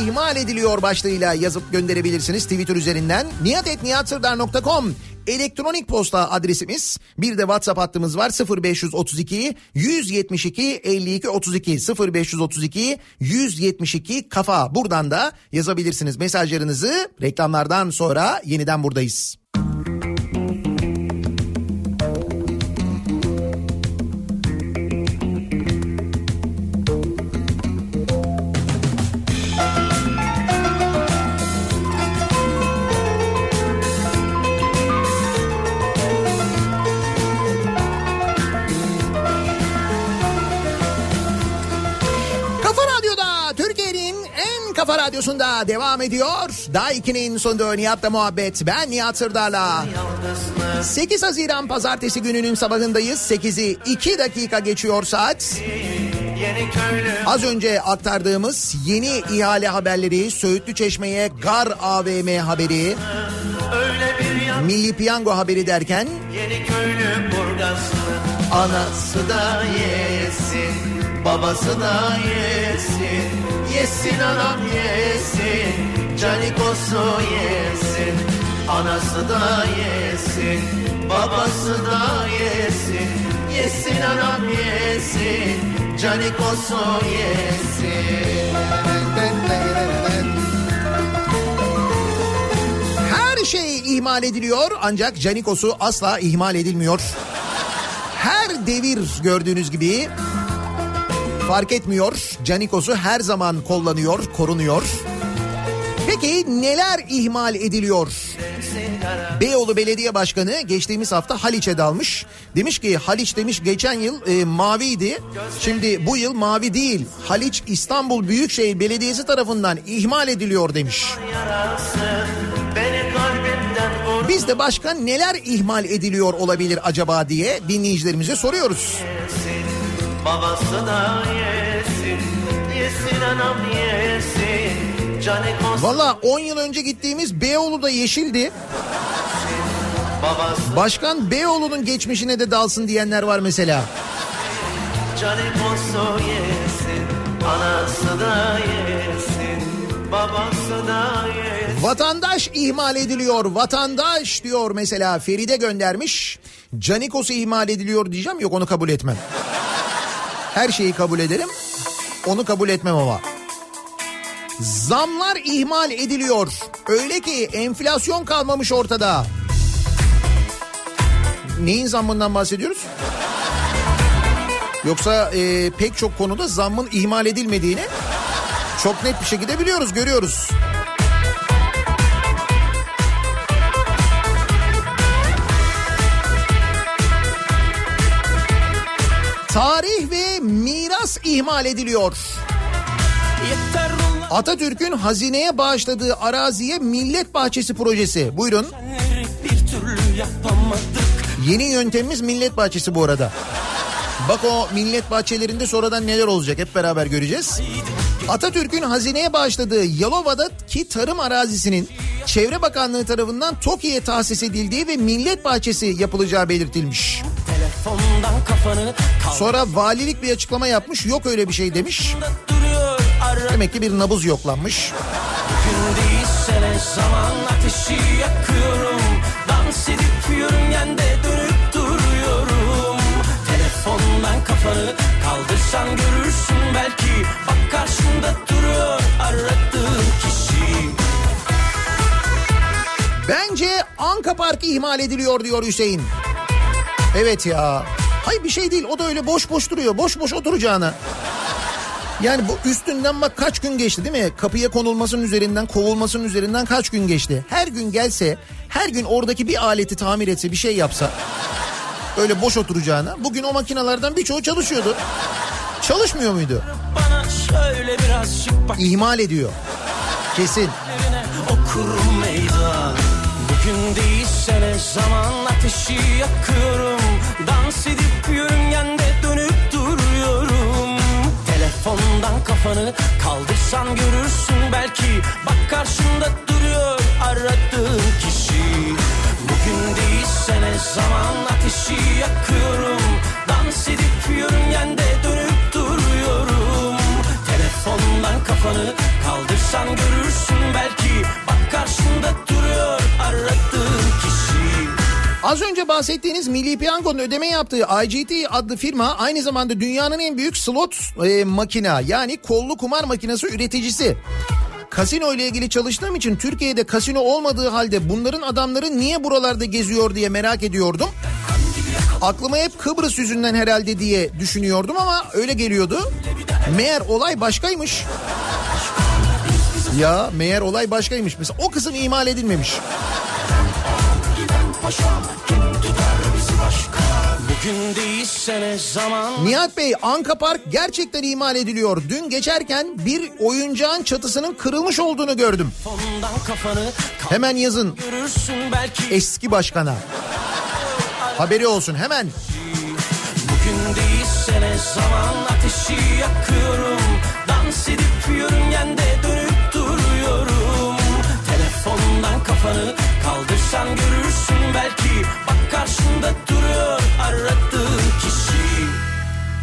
İhmal ediliyor başlığıyla yazıp gönderebilirsiniz Twitter üzerinden. niyatetniyatsırdar.com elektronik posta adresimiz. Bir de WhatsApp hattımız var 0532 172 52 32 0532 172 kafa. Buradan da yazabilirsiniz mesajlarınızı. Reklamlardan sonra yeniden buradayız. Radyosunda devam ediyor. Daha 2'nin sonunda Nihat'la muhabbet. Ben Nihat Sırdar'la. 8 Haziran pazartesi gününün sabahındayız. 8'i 2 dakika geçiyor saat. Az önce aktardığımız yeni ihale haberleri, Söğütlü Çeşme'ye Gar AVM haberi, Milli Piyango haberi derken Yeni köylü Burgazlı Anası da yesin Babası da yesin Yesin anam yesin Canikosu yesin Anası da yesin Babası da yesin Yesin anam yesin Canikosu yesin Her şey ihmal ediliyor ancak Canikos'u asla ihmal edilmiyor. Her devir gördüğünüz gibi fark etmiyor. Canikos'u her zaman kollanıyor, korunuyor. Peki neler ihmal ediliyor? Beyoğlu Belediye Başkanı geçtiğimiz hafta Haliç'e dalmış. Demiş ki Haliç demiş geçen yıl e, maviydi. Şimdi bu yıl mavi değil. Haliç İstanbul Büyükşehir Belediyesi tarafından ihmal ediliyor demiş. Biz de başka neler ihmal ediliyor olabilir acaba diye dinleyicilerimize soruyoruz. Babası da yesin, yesin anam yesin. Valla 10 yıl önce gittiğimiz Beyoğlu'da yeşildi. Başkan Beyoğlu'nun geçmişine de dalsın diyenler var mesela. Vatandaş ihmal ediliyor. Vatandaş diyor mesela Feride göndermiş. Canikos'u ihmal ediliyor diyeceğim. Yok onu kabul etmem. Her şeyi kabul ederim. Onu kabul etmem ama. Zamlar ihmal ediliyor. Öyle ki enflasyon kalmamış ortada. Neyin zammından bahsediyoruz? Yoksa e, pek çok konuda zammın ihmal edilmediğini çok net bir şekilde biliyoruz, görüyoruz. Tarih ve miras ihmal ediliyor. Atatürk'ün hazineye bağışladığı araziye millet bahçesi projesi. Buyurun. Yeni yöntemimiz millet bahçesi bu arada. Bak o millet bahçelerinde sonradan neler olacak hep beraber göreceğiz. Atatürk'ün hazineye bağışladığı Yalova'daki tarım arazisinin Çevre Bakanlığı tarafından TOKİ'ye tahsis edildiği ve millet bahçesi yapılacağı belirtilmiş. Sonra valilik bir açıklama yapmış yok öyle bir şey demiş. Demek ki bir nabız yoklanmış. zaman ateşi yakıyorum. Dans edip yörüngende dönüp duruyorum. Telefondan kafanı kaldırsan görürsün belki. Bak karşında duruyor aradığın kişi. Bence Anka Parkı ihmal ediliyor diyor Hüseyin. Evet ya. Hayır bir şey değil o da öyle boş boş duruyor. Boş boş oturacağına. Yani bu üstünden bak kaç gün geçti değil mi? Kapıya konulmasının üzerinden kovulmasının üzerinden kaç gün geçti? Her gün gelse her gün oradaki bir aleti tamir etse bir şey yapsa öyle boş oturacağına. Bugün o makinalardan birçoğu çalışıyordu. Çalışmıyor muydu? İhmal ediyor. Kesin. Bugün değilse ne zaman ateşi yakıyorum Dans edip yörüngende dönüp duruyorum. Telefondan kafanı kaldırsan görürsün belki Bak karşında duruyor aradığın kişi. Bugün değilse ne zaman ateşi yakıyorum. Dans edip yörüngende dönüp duruyorum. Telefondan kafanı kaldırsan görürsün Az önce bahsettiğiniz Milli Piyango'nun ödeme yaptığı IGT adlı firma aynı zamanda dünyanın en büyük slot e, makina yani kollu kumar makinesi üreticisi. Kasino ile ilgili çalıştığım için Türkiye'de kasino olmadığı halde bunların adamları niye buralarda geziyor diye merak ediyordum. Aklıma hep Kıbrıs yüzünden herhalde diye düşünüyordum ama öyle geliyordu. Meğer olay başkaymış. Ya meğer olay başkaymış. Mesela o kısım imal edilmemiş. Bugün değilse ne zaman Nihat Bey Anka Park gerçekten imal ediliyor. Dün geçerken bir oyuncağın çatısının kırılmış olduğunu gördüm. Kafanı Hemen yazın eski başkana. Haberi olsun hemen. Bugün değilse ne zaman ateşi yakıyorum Dans edip yörüngende dönüp duruyorum Telefondan kafanı kaldırsan görürsün belki Bak karşında duruyor aradığın kişi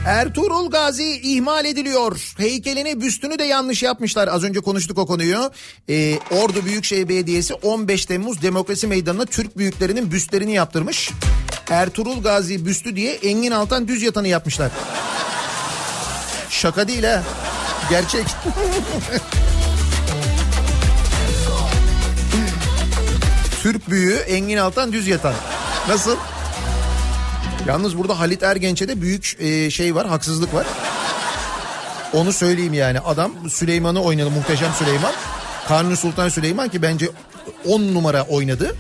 Ertuğrul Gazi ihmal ediliyor. Heykelini büstünü de yanlış yapmışlar. Az önce konuştuk o konuyu. Ee, Ordu Büyükşehir Belediyesi 15 Temmuz Demokrasi Meydanı'na Türk büyüklerinin büstlerini yaptırmış. Ertuğrul Gazi büstü diye Engin Altan düz yatanı yapmışlar. Şaka değil ha. Gerçek. [LAUGHS] Türk büyüğü Engin Altan düz yatan. Nasıl? Yalnız burada Halit Ergenç'e de büyük e, şey var, haksızlık var. Onu söyleyeyim yani. Adam Süleyman'ı oynadı, muhteşem Süleyman. Kanuni Sultan Süleyman ki bence 10 numara oynadı.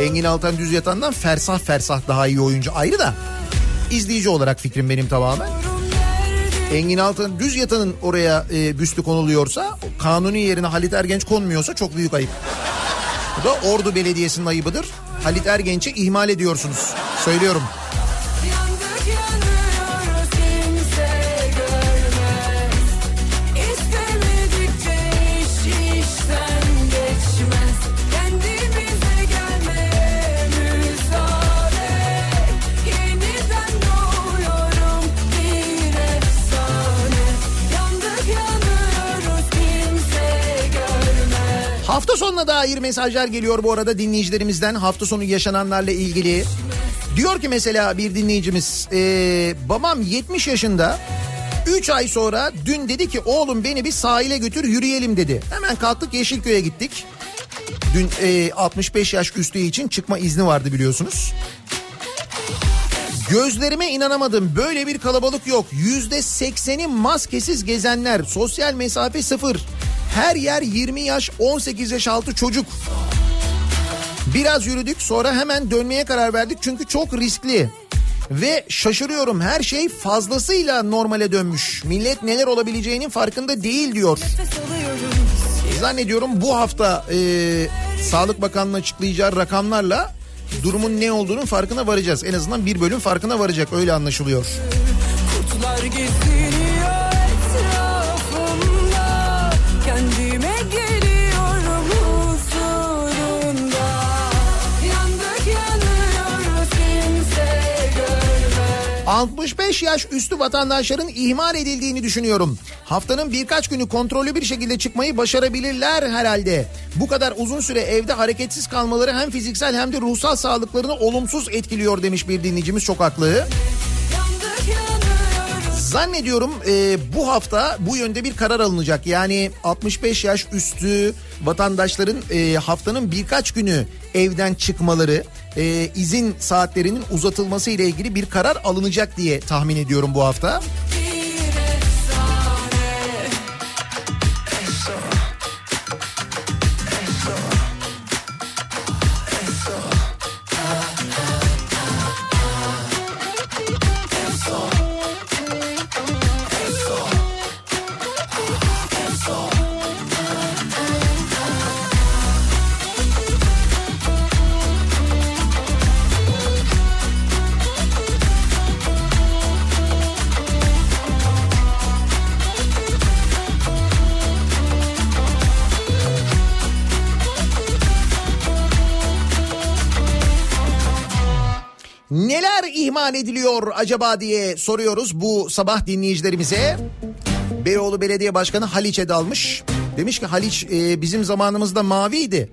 Engin Altan düz yatandan fersah fersah daha iyi oyuncu ayrı da. izleyici olarak fikrim benim tamamen. Engin Altan düz yatanın oraya e, büstü konuluyorsa kanuni yerine Halit Ergenç konmuyorsa çok büyük ayıp. Bu da Ordu Belediyesi'nin ayıbıdır. Halit Ergenç'i ihmal ediyorsunuz. Söylüyorum. Hafta sonuna dair mesajlar geliyor bu arada dinleyicilerimizden hafta sonu yaşananlarla ilgili. Diyor ki mesela bir dinleyicimiz "Ee, babam 70 yaşında 3 ay sonra dün dedi ki oğlum beni bir sahile götür yürüyelim dedi. Hemen kalktık Yeşilköy'e gittik. Dün e, 65 yaş üstü için çıkma izni vardı biliyorsunuz. Gözlerime inanamadım. Böyle bir kalabalık yok. Yüzde sekseni maskesiz gezenler. Sosyal mesafe sıfır. Her yer 20 yaş 18 yaş altı çocuk. Biraz yürüdük sonra hemen dönmeye karar verdik çünkü çok riskli. Ve şaşırıyorum her şey fazlasıyla normale dönmüş. Millet neler olabileceğinin farkında değil diyor. Zannediyorum bu hafta e, Sağlık Bakanlığı açıklayacağı rakamlarla durumun ne olduğunun farkına varacağız. En azından bir bölüm farkına varacak öyle anlaşılıyor. Kurtlar geziniyor 65 yaş üstü vatandaşların ihmal edildiğini düşünüyorum. Haftanın birkaç günü kontrollü bir şekilde çıkmayı başarabilirler herhalde. Bu kadar uzun süre evde hareketsiz kalmaları hem fiziksel hem de ruhsal sağlıklarını olumsuz etkiliyor demiş bir dinleyicimiz çok haklı. Zannediyorum e, bu hafta bu yönde bir karar alınacak. Yani 65 yaş üstü vatandaşların e, haftanın birkaç günü evden çıkmaları, e, izin saatlerinin uzatılması ile ilgili bir karar alınacak diye tahmin ediyorum bu hafta. Ediliyor acaba diye soruyoruz bu sabah dinleyicilerimize. Beyoğlu Belediye Başkanı Haliç'e dalmış. Demiş ki Haliç e, bizim zamanımızda maviydi.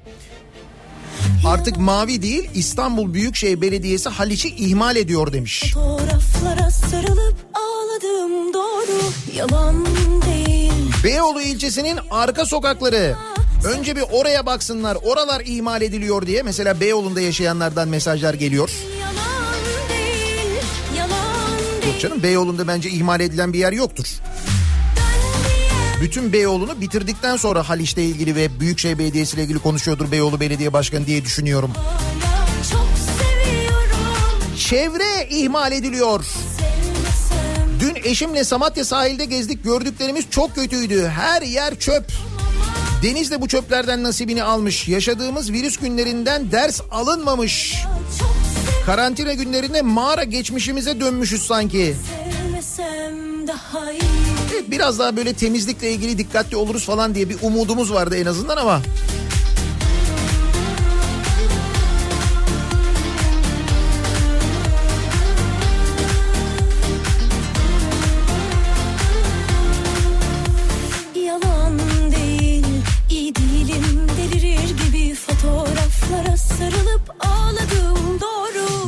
Artık mavi değil İstanbul Büyükşehir Belediyesi Haliç'i ihmal ediyor demiş. Fotoğraflara sarılıp ağladım doğru yalan değil Beyoğlu ilçesinin arka sokakları. Önce bir oraya baksınlar oralar ihmal ediliyor diye. Mesela Beyoğlu'nda yaşayanlardan mesajlar geliyor. Canım Beyoğlu'nda bence ihmal edilen bir yer yoktur. Bütün Beyoğlu'nu bitirdikten sonra Haliç'le ilgili ve Büyükşehir Belediyesi ile ilgili konuşuyordur Beyoğlu Belediye Başkanı diye düşünüyorum. Çevre ihmal ediliyor. Dün eşimle Samatya sahilde gezdik gördüklerimiz çok kötüydü. Her yer çöp. Deniz de bu çöplerden nasibini almış. Yaşadığımız virüs günlerinden ders alınmamış. çok Karantina günlerinde mağara geçmişimize dönmüşüz sanki. Evet, biraz daha böyle temizlikle ilgili dikkatli oluruz falan diye bir umudumuz vardı en azından ama.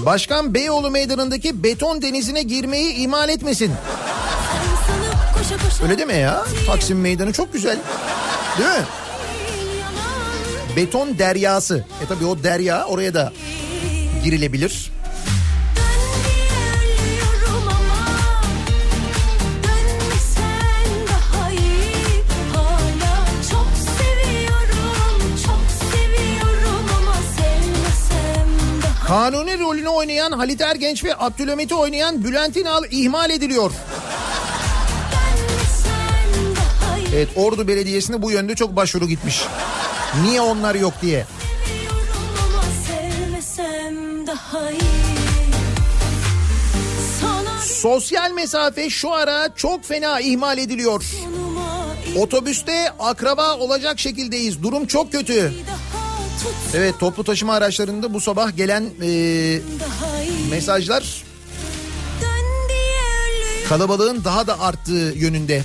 Başkan Beyoğlu meydanındaki beton denizine girmeyi ihmal etmesin. Öyle deme ya. Taksim meydanı çok güzel. Değil mi? beton deryası. E tabi o derya oraya da girilebilir. Kanuni rolünü oynayan Halit Ergenç ve Abdülhamit'i oynayan Bülent İnal ihmal ediliyor. Evet Ordu Belediyesi'ne bu yönde çok başvuru gitmiş. Niye onlar yok diye. Sosyal mesafe şu ara çok fena ihmal ediliyor. Otobüste akraba olacak şekildeyiz. Durum çok kötü. daha Evet toplu taşıma araçlarında bu sabah gelen e, mesajlar kalabalığın daha da arttığı yönünde.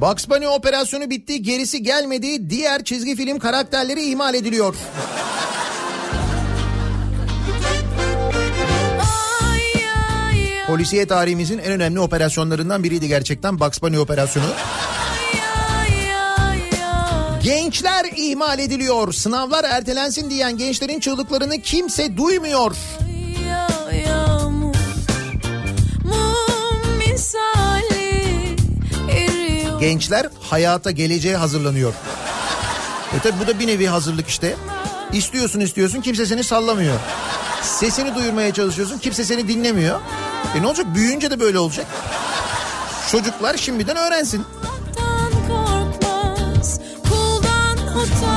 Bugs Bunny operasyonu bitti gerisi gelmedi. Diğer çizgi film karakterleri ihmal ediliyor. Polisiye tarihimizin en önemli operasyonlarından biriydi gerçekten Bugs Bunny operasyonu. Gençler ihmal ediliyor. Sınavlar ertelensin diyen gençlerin çığlıklarını kimse duymuyor. Gençler hayata geleceğe hazırlanıyor. E tabi bu da bir nevi hazırlık işte. İstiyorsun istiyorsun kimse seni sallamıyor. Sesini duyurmaya çalışıyorsun kimse seni dinlemiyor. E ne olacak büyüyünce de böyle olacak. Çocuklar şimdiden öğrensin. Korkmaz, kuldan utanmaz.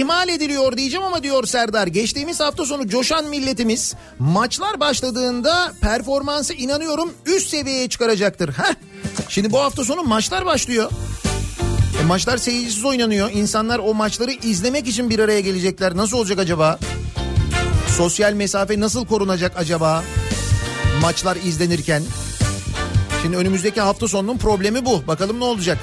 İhmal ediliyor diyeceğim ama diyor Serdar. Geçtiğimiz hafta sonu coşan milletimiz maçlar başladığında performansı inanıyorum üst seviyeye çıkaracaktır. Heh. Şimdi bu hafta sonu maçlar başlıyor. E maçlar seyircisiz oynanıyor. İnsanlar o maçları izlemek için bir araya gelecekler. Nasıl olacak acaba? Sosyal mesafe nasıl korunacak acaba? Maçlar izlenirken. Şimdi önümüzdeki hafta sonunun problemi bu. Bakalım ne olacak?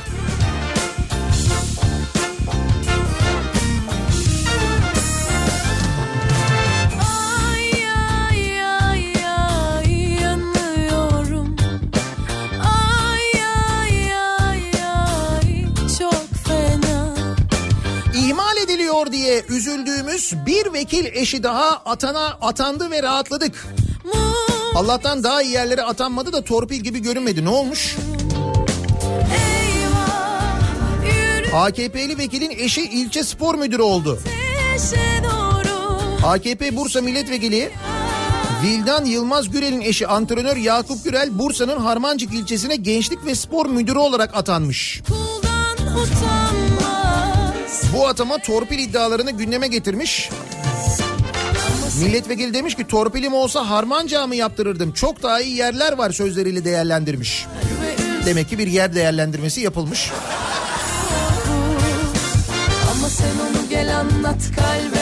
Üzüldüğümüz bir vekil eşi daha atana atandı ve rahatladık. Allah'tan daha iyi yerlere atanmadı da torpil gibi görünmedi. Ne olmuş? AKP'li vekilin eşi ilçe spor müdürü oldu. AKP Bursa Milletvekili Vildan Yılmaz Gürel'in eşi antrenör Yakup Gürel Bursa'nın Harmancık ilçesine gençlik ve spor müdürü olarak atanmış. Kuldan utanmaz. Bu atama torpil iddialarını gündeme getirmiş. Milletvekili demiş ki torpilim olsa harmanca mı yaptırırdım? Çok daha iyi yerler var sözleriyle değerlendirmiş. Demek ki bir yer değerlendirmesi yapılmış. Ama sen onu gel anlat kalbe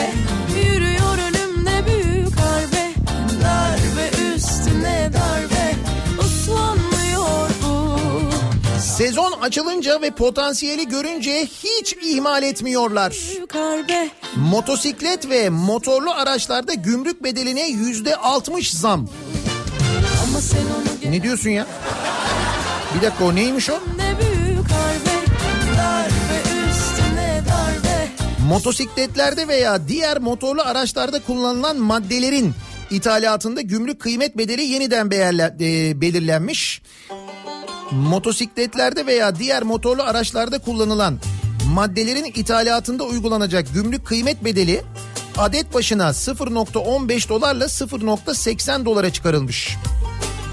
Sezon açılınca ve potansiyeli görünce hiç ihmal etmiyorlar. Motosiklet ve motorlu araçlarda gümrük bedeline yüzde 60 zam. Ne diyorsun ya? Bir dakika o neymiş o? Motosikletlerde veya diğer motorlu araçlarda kullanılan maddelerin ithalatında gümrük kıymet bedeli yeniden e, belirlenmiş. Motosikletlerde veya diğer motorlu araçlarda kullanılan maddelerin ithalatında uygulanacak gümrük kıymet bedeli adet başına 0.15 dolarla 0.80 dolara çıkarılmış.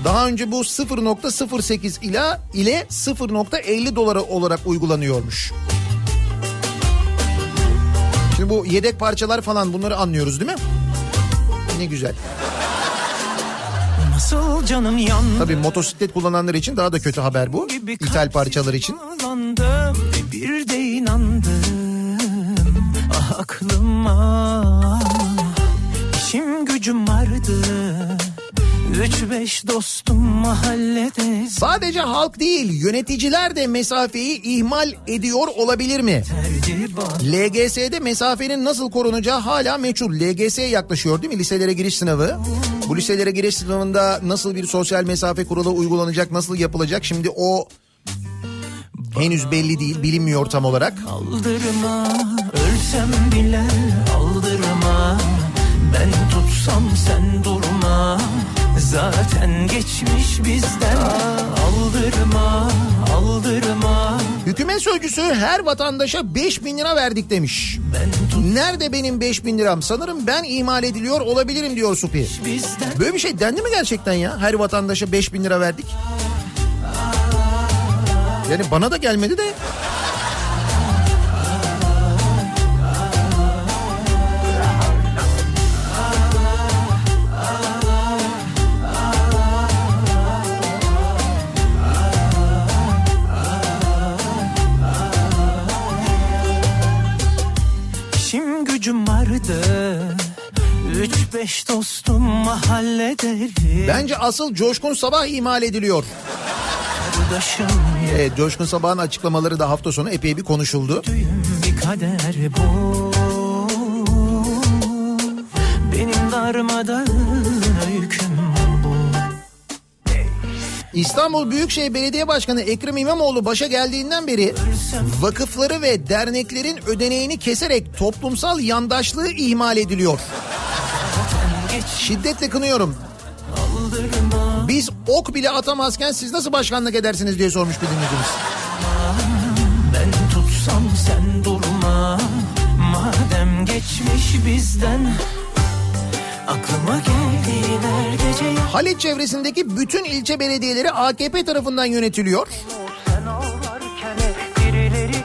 Daha önce bu 0.08 ila ile 0.50 dolara olarak uygulanıyormuş. Şimdi bu yedek parçalar falan bunları anlıyoruz değil mi? Ne güzel. Nasıl canım yandı Tabii motosiklet kullananlar için daha da kötü haber bu. İthal parçalar için. Bir de inandım Ah aklıma İşim gücüm vardı Üç beş dostum mahallede Sadece halk değil yöneticiler de mesafeyi ihmal ediyor olabilir mi? LGS'de mesafenin nasıl korunacağı hala meçhul. LGS yaklaşıyor değil mi? Liselere giriş sınavı. Bu liselere giriş sınavında nasıl bir sosyal mesafe kuralı uygulanacak, nasıl yapılacak? Şimdi o henüz belli değil, bilinmiyor tam olarak. Aldırma ölsem bile aldırma Ben tutsam sen durma Zaten geçmiş bizden Aldırma aldırma Hükümet sözcüsü her vatandaşa 5 bin lira verdik demiş. Nerede benim 5 bin liram? Sanırım ben ihmal ediliyor olabilirim diyor Supi. Böyle bir şey dendi mi gerçekten ya? Her vatandaşa 5 bin lira verdik. Yani bana da gelmedi de. Beş dostum mahallede Bence asıl Coşkun Sabah ihmal ediliyor. Arkadaşım Evet, Coşkun Sabah'ın açıklamaları da hafta sonu epey bir konuşuldu. Düğüm bir kader bu Benim darmadağın öyküm bu İstanbul Büyükşehir Belediye Başkanı Ekrem İmamoğlu başa geldiğinden beri vakıfları ve derneklerin ödeneğini keserek toplumsal yandaşlığı ihmal ediliyor. Şiddetle kınıyorum. Biz ok bile atamazken siz nasıl başkanlık edersiniz diye sormuş bir dinleyicimiz. Ben tutsam sen durma Madem geçmiş bizden Aklıma geldiğin her gece Halit çevresindeki bütün ilçe belediyeleri AKP tarafından yönetiliyor.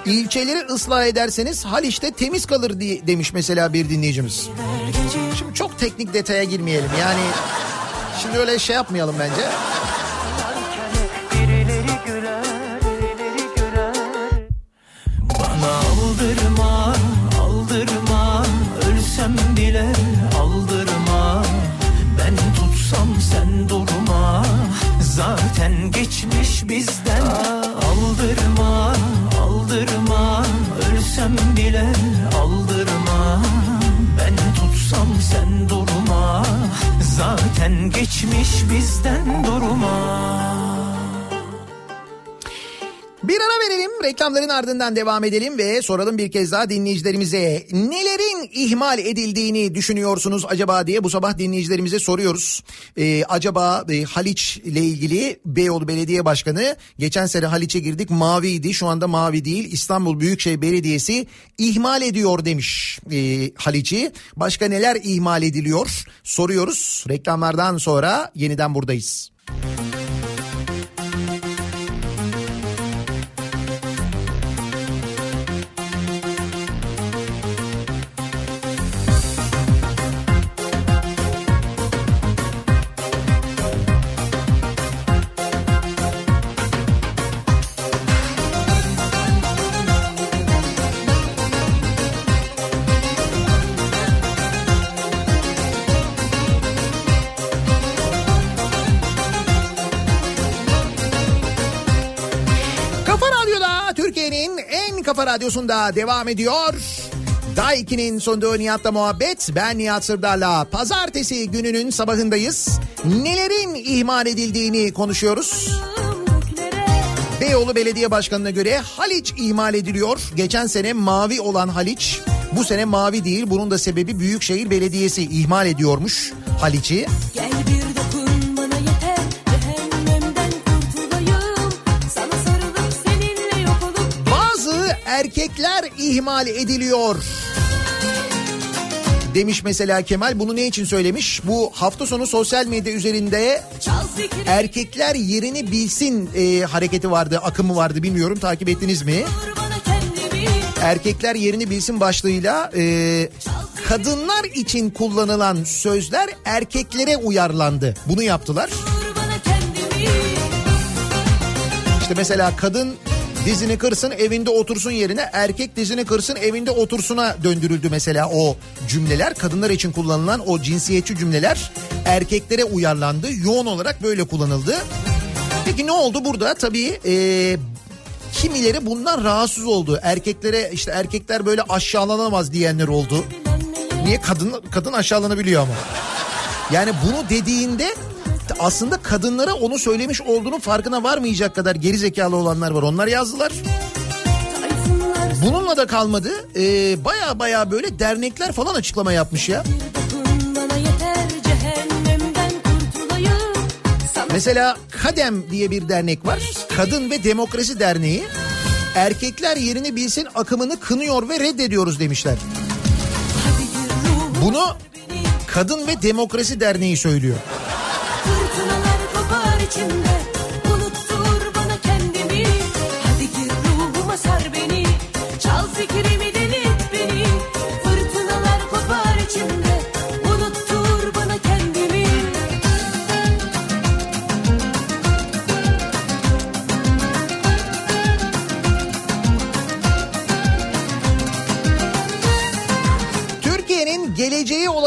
İlçeleri ıslah ederseniz Haliç'te temiz kalır diye demiş mesela bir dinleyicimiz. Çok teknik detaya girmeyelim yani. Şimdi öyle şey yapmayalım bence. Aldırma, aldırma, ölsem bile aldırma. Ben tutsam sen durma, zaten geçmiş bizden. Aldırma, aldırma, ölsem bile zaten geçmiş bizden durma. Bir ara verelim reklamların ardından devam edelim ve soralım bir kez daha dinleyicilerimize nelerin ihmal edildiğini düşünüyorsunuz acaba diye bu sabah dinleyicilerimize soruyoruz. Ee, acaba e, Haliç ile ilgili Beyoğlu Belediye Başkanı geçen sene Haliç'e girdik maviydi şu anda mavi değil İstanbul Büyükşehir Belediyesi ihmal ediyor demiş e, Haliç'i. Başka neler ihmal ediliyor soruyoruz reklamlardan sonra yeniden buradayız. Kafa kafa radyosunda devam ediyor. Daiki'nin sunduğu Nihat'la muhabbet. Ben Nihat Sırdar'la pazartesi gününün sabahındayız. Nelerin ihmal edildiğini konuşuyoruz. Beyoğlu Belediye Başkanı'na göre Haliç ihmal ediliyor. Geçen sene mavi olan Haliç bu sene mavi değil. Bunun da sebebi Büyükşehir Belediyesi ihmal ediyormuş Haliç'i. Gel erkekler ihmal ediliyor. Demiş mesela Kemal bunu ne için söylemiş? Bu hafta sonu sosyal medya üzerinde erkekler yerini bilsin e, hareketi vardı, akımı vardı bilmiyorum takip ettiniz mi? erkekler yerini bilsin başlığıyla e, kadınlar için kullanılan sözler erkeklere uyarlandı. Bunu yaptılar. İşte mesela kadın dizini kırsın evinde otursun yerine erkek dizini kırsın evinde otursuna döndürüldü mesela o cümleler. Kadınlar için kullanılan o cinsiyetçi cümleler erkeklere uyarlandı. Yoğun olarak böyle kullanıldı. Peki ne oldu burada? Tabii e, kimileri bundan rahatsız oldu. Erkeklere işte erkekler böyle aşağılanamaz diyenler oldu. Niye kadın kadın aşağılanabiliyor ama? Yani bunu dediğinde aslında kadınlara onu söylemiş olduğunun farkına varmayacak kadar geri zekalı olanlar var. Onlar yazdılar. Bununla da kalmadı. Ee, baya baya böyle dernekler falan açıklama yapmış ya. Mesela Kadem diye bir dernek var. Kadın ve Demokrasi Derneği. Erkekler yerini bilsin akımını kınıyor ve reddediyoruz demişler. Bunu Kadın ve Demokrasi Derneği söylüyor. Fırtınalar kopar içimde.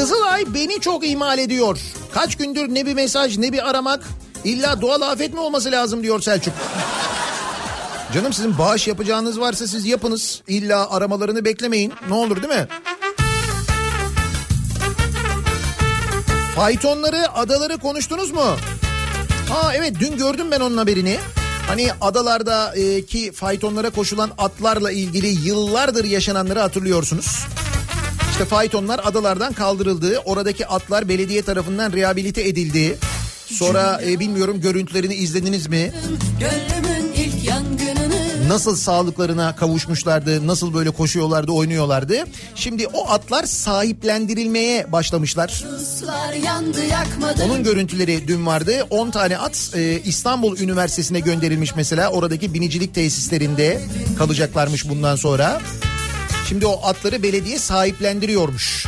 Kızılay beni çok ihmal ediyor. Kaç gündür ne bir mesaj ne bir aramak. İlla doğal afet mi olması lazım diyor Selçuk. Canım sizin bağış yapacağınız varsa siz yapınız. İlla aramalarını beklemeyin. Ne olur değil mi? Faytonları, adaları konuştunuz mu? Ha evet dün gördüm ben onun haberini. Hani adalardaki faytonlara koşulan atlarla ilgili yıllardır yaşananları hatırlıyorsunuz. İşte faytonlar adalardan kaldırıldı. Oradaki atlar belediye tarafından rehabilite edildi. Sonra e, bilmiyorum görüntülerini izlediniz mi? Nasıl sağlıklarına kavuşmuşlardı, nasıl böyle koşuyorlardı, oynuyorlardı. Şimdi o atlar sahiplendirilmeye başlamışlar. Onun görüntüleri dün vardı. 10 tane at e, İstanbul Üniversitesi'ne gönderilmiş mesela. Oradaki binicilik tesislerinde kalacaklarmış bundan sonra. Şimdi o atları belediye sahiplendiriyormuş.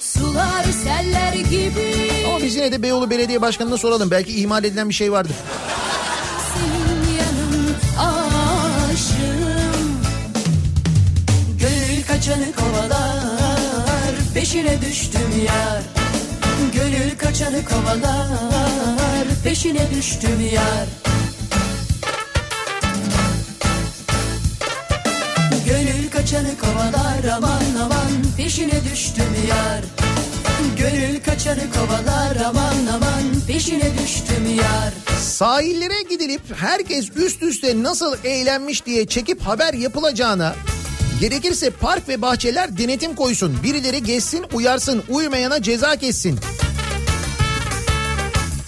Sular seller gibi Ama biz yine de Beyoğlu Belediye Başkanı'na soralım. Belki ihmal edilen bir şey vardır. senin yanın aşığım Gönül kaçanı kovalar peşine düştüm yar Gönül kaçanı kovalar peşine düştüm yar kaçanı kovalar aman aman peşine düştüm yar Gönül kaçanı kovalar aman aman peşine düştüm yar Sahillere gidilip herkes üst üste nasıl eğlenmiş diye çekip haber yapılacağına gerekirse park ve bahçeler denetim koysun. Birileri geçsin uyarsın uymayana ceza kessin.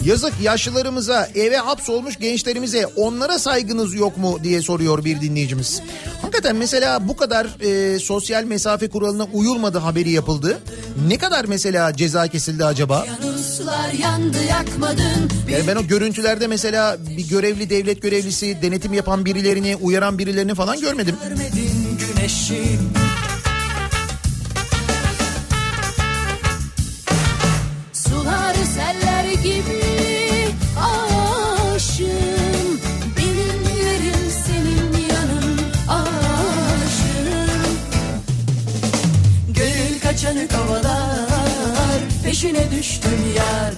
Yazık yaşlılarımıza, eve hapsolmuş gençlerimize onlara saygınız yok mu diye soruyor bir dinleyicimiz. Hakikaten mesela bu kadar e, sosyal mesafe kuralına uyulmadı haberi yapıldı. Ne kadar mesela ceza kesildi acaba? Yandı Yani ben o görüntülerde mesela bir görevli devlet görevlisi denetim yapan birilerini uyaran birilerini falan görmedim. Görmedin güneşi Sular seller gibi aşığım Benim yerim senin yanın aşığım. Gönül kaçanı kovalar peşine düştüm yar.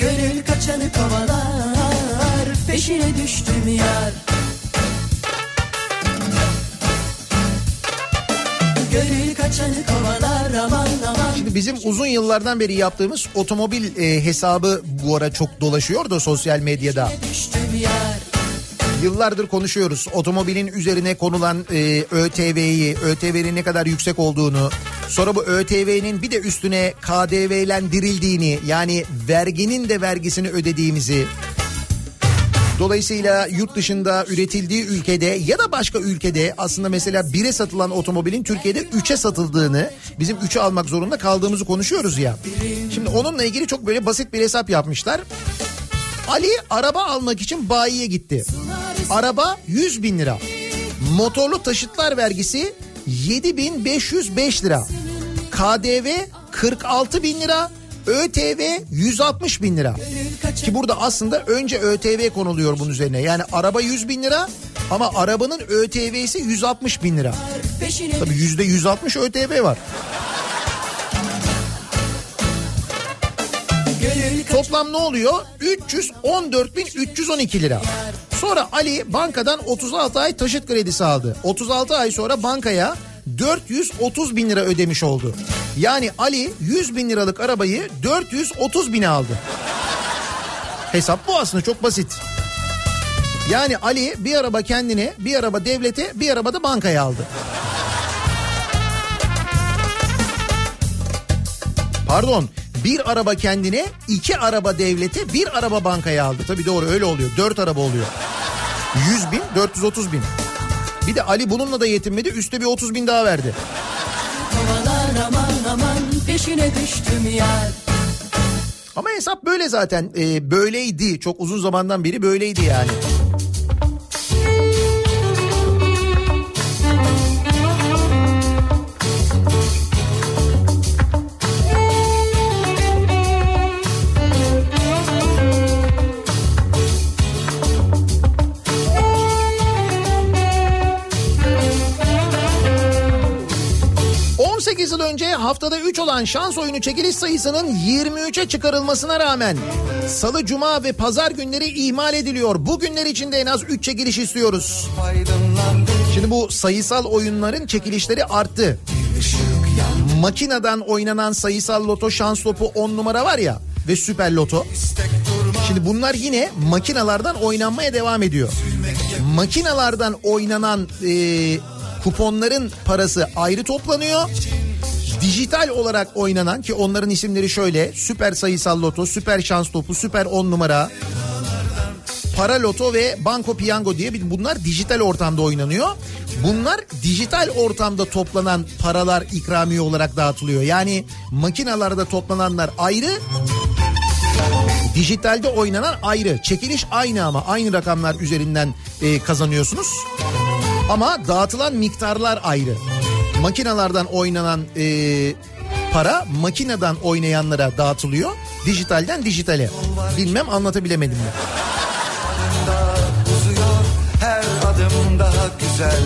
Gönül kaçanı kovalar peşine düştüm yar. Gönül kaçanı kovalar aman aman Şimdi bizim uzun yıllardan beri yaptığımız otomobil e, hesabı bu ara çok dolaşıyor da sosyal medyada. Yıllardır konuşuyoruz. Otomobilin üzerine konulan e, ÖTV'yi, ÖTV'nin ne kadar yüksek olduğunu, sonra bu ÖTV'nin bir de üstüne KDV'lendirildiğini yani verginin de vergisini ödediğimizi, Dolayısıyla yurt dışında üretildiği ülkede ya da başka ülkede aslında mesela 1'e satılan otomobilin Türkiye'de 3'e satıldığını, bizim 3'ü almak zorunda kaldığımızı konuşuyoruz ya. Şimdi onunla ilgili çok böyle basit bir hesap yapmışlar. Ali araba almak için bayiye gitti. Araba 100 bin lira. Motorlu taşıtlar vergisi 7505 lira. KDV 46 bin lira. ÖTV 160 bin lira. Ki burada aslında önce ÖTV konuluyor bunun üzerine. Yani araba 100 bin lira ama arabanın ÖTV'si 160 bin lira. Tabii yüzde 160 ÖTV var. Toplam ne oluyor? 314.312 lira. Sonra Ali bankadan 36 ay taşıt kredisi aldı. 36 ay sonra bankaya 430 bin lira ödemiş oldu. Yani Ali 100 bin liralık arabayı 430 bine aldı. Hesap bu aslında çok basit. Yani Ali bir araba kendine, bir araba devlete, bir araba da bankaya aldı. Pardon bir araba kendine iki araba devlete bir araba bankaya aldı. Tabii doğru öyle oluyor dört araba oluyor. 100 bin 430 bin. Bir de Ali bununla da yetinmedi üstte bir 30 bin daha verdi. Havalar aman aman peşine düştüm yar. Ama hesap böyle zaten Ee, böyleydi çok uzun zamandan beri böyleydi yani. ...18 yıl önce haftada 3 olan şans oyunu çekiliş sayısının 23'e çıkarılmasına rağmen... ...salı, cuma ve pazar günleri ihmal ediliyor. Bu günler içinde en az 3 çekiliş istiyoruz. Şimdi bu sayısal oyunların çekilişleri arttı. Makineden oynanan sayısal loto şans topu 10 numara var ya ve süper loto. Şimdi bunlar yine makinalardan oynanmaya devam ediyor. Makinalardan oynanan e, kuponların parası ayrı toplanıyor. Dijital olarak oynanan ki onların isimleri şöyle süper sayısal loto, süper şans topu, süper 10 numara, para loto ve banko piyango diye bunlar dijital ortamda oynanıyor. Bunlar dijital ortamda toplanan paralar ikramiye olarak dağıtılıyor. Yani makinalarda toplananlar ayrı, dijitalde oynanan ayrı. Çekiliş aynı ama aynı rakamlar üzerinden e, kazanıyorsunuz. Ama dağıtılan miktarlar ayrı. Makinalardan oynanan e, para makineden oynayanlara dağıtılıyor. Dijitalden dijitale. Bilmem anlatabilemedim mi? her adım daha güzel.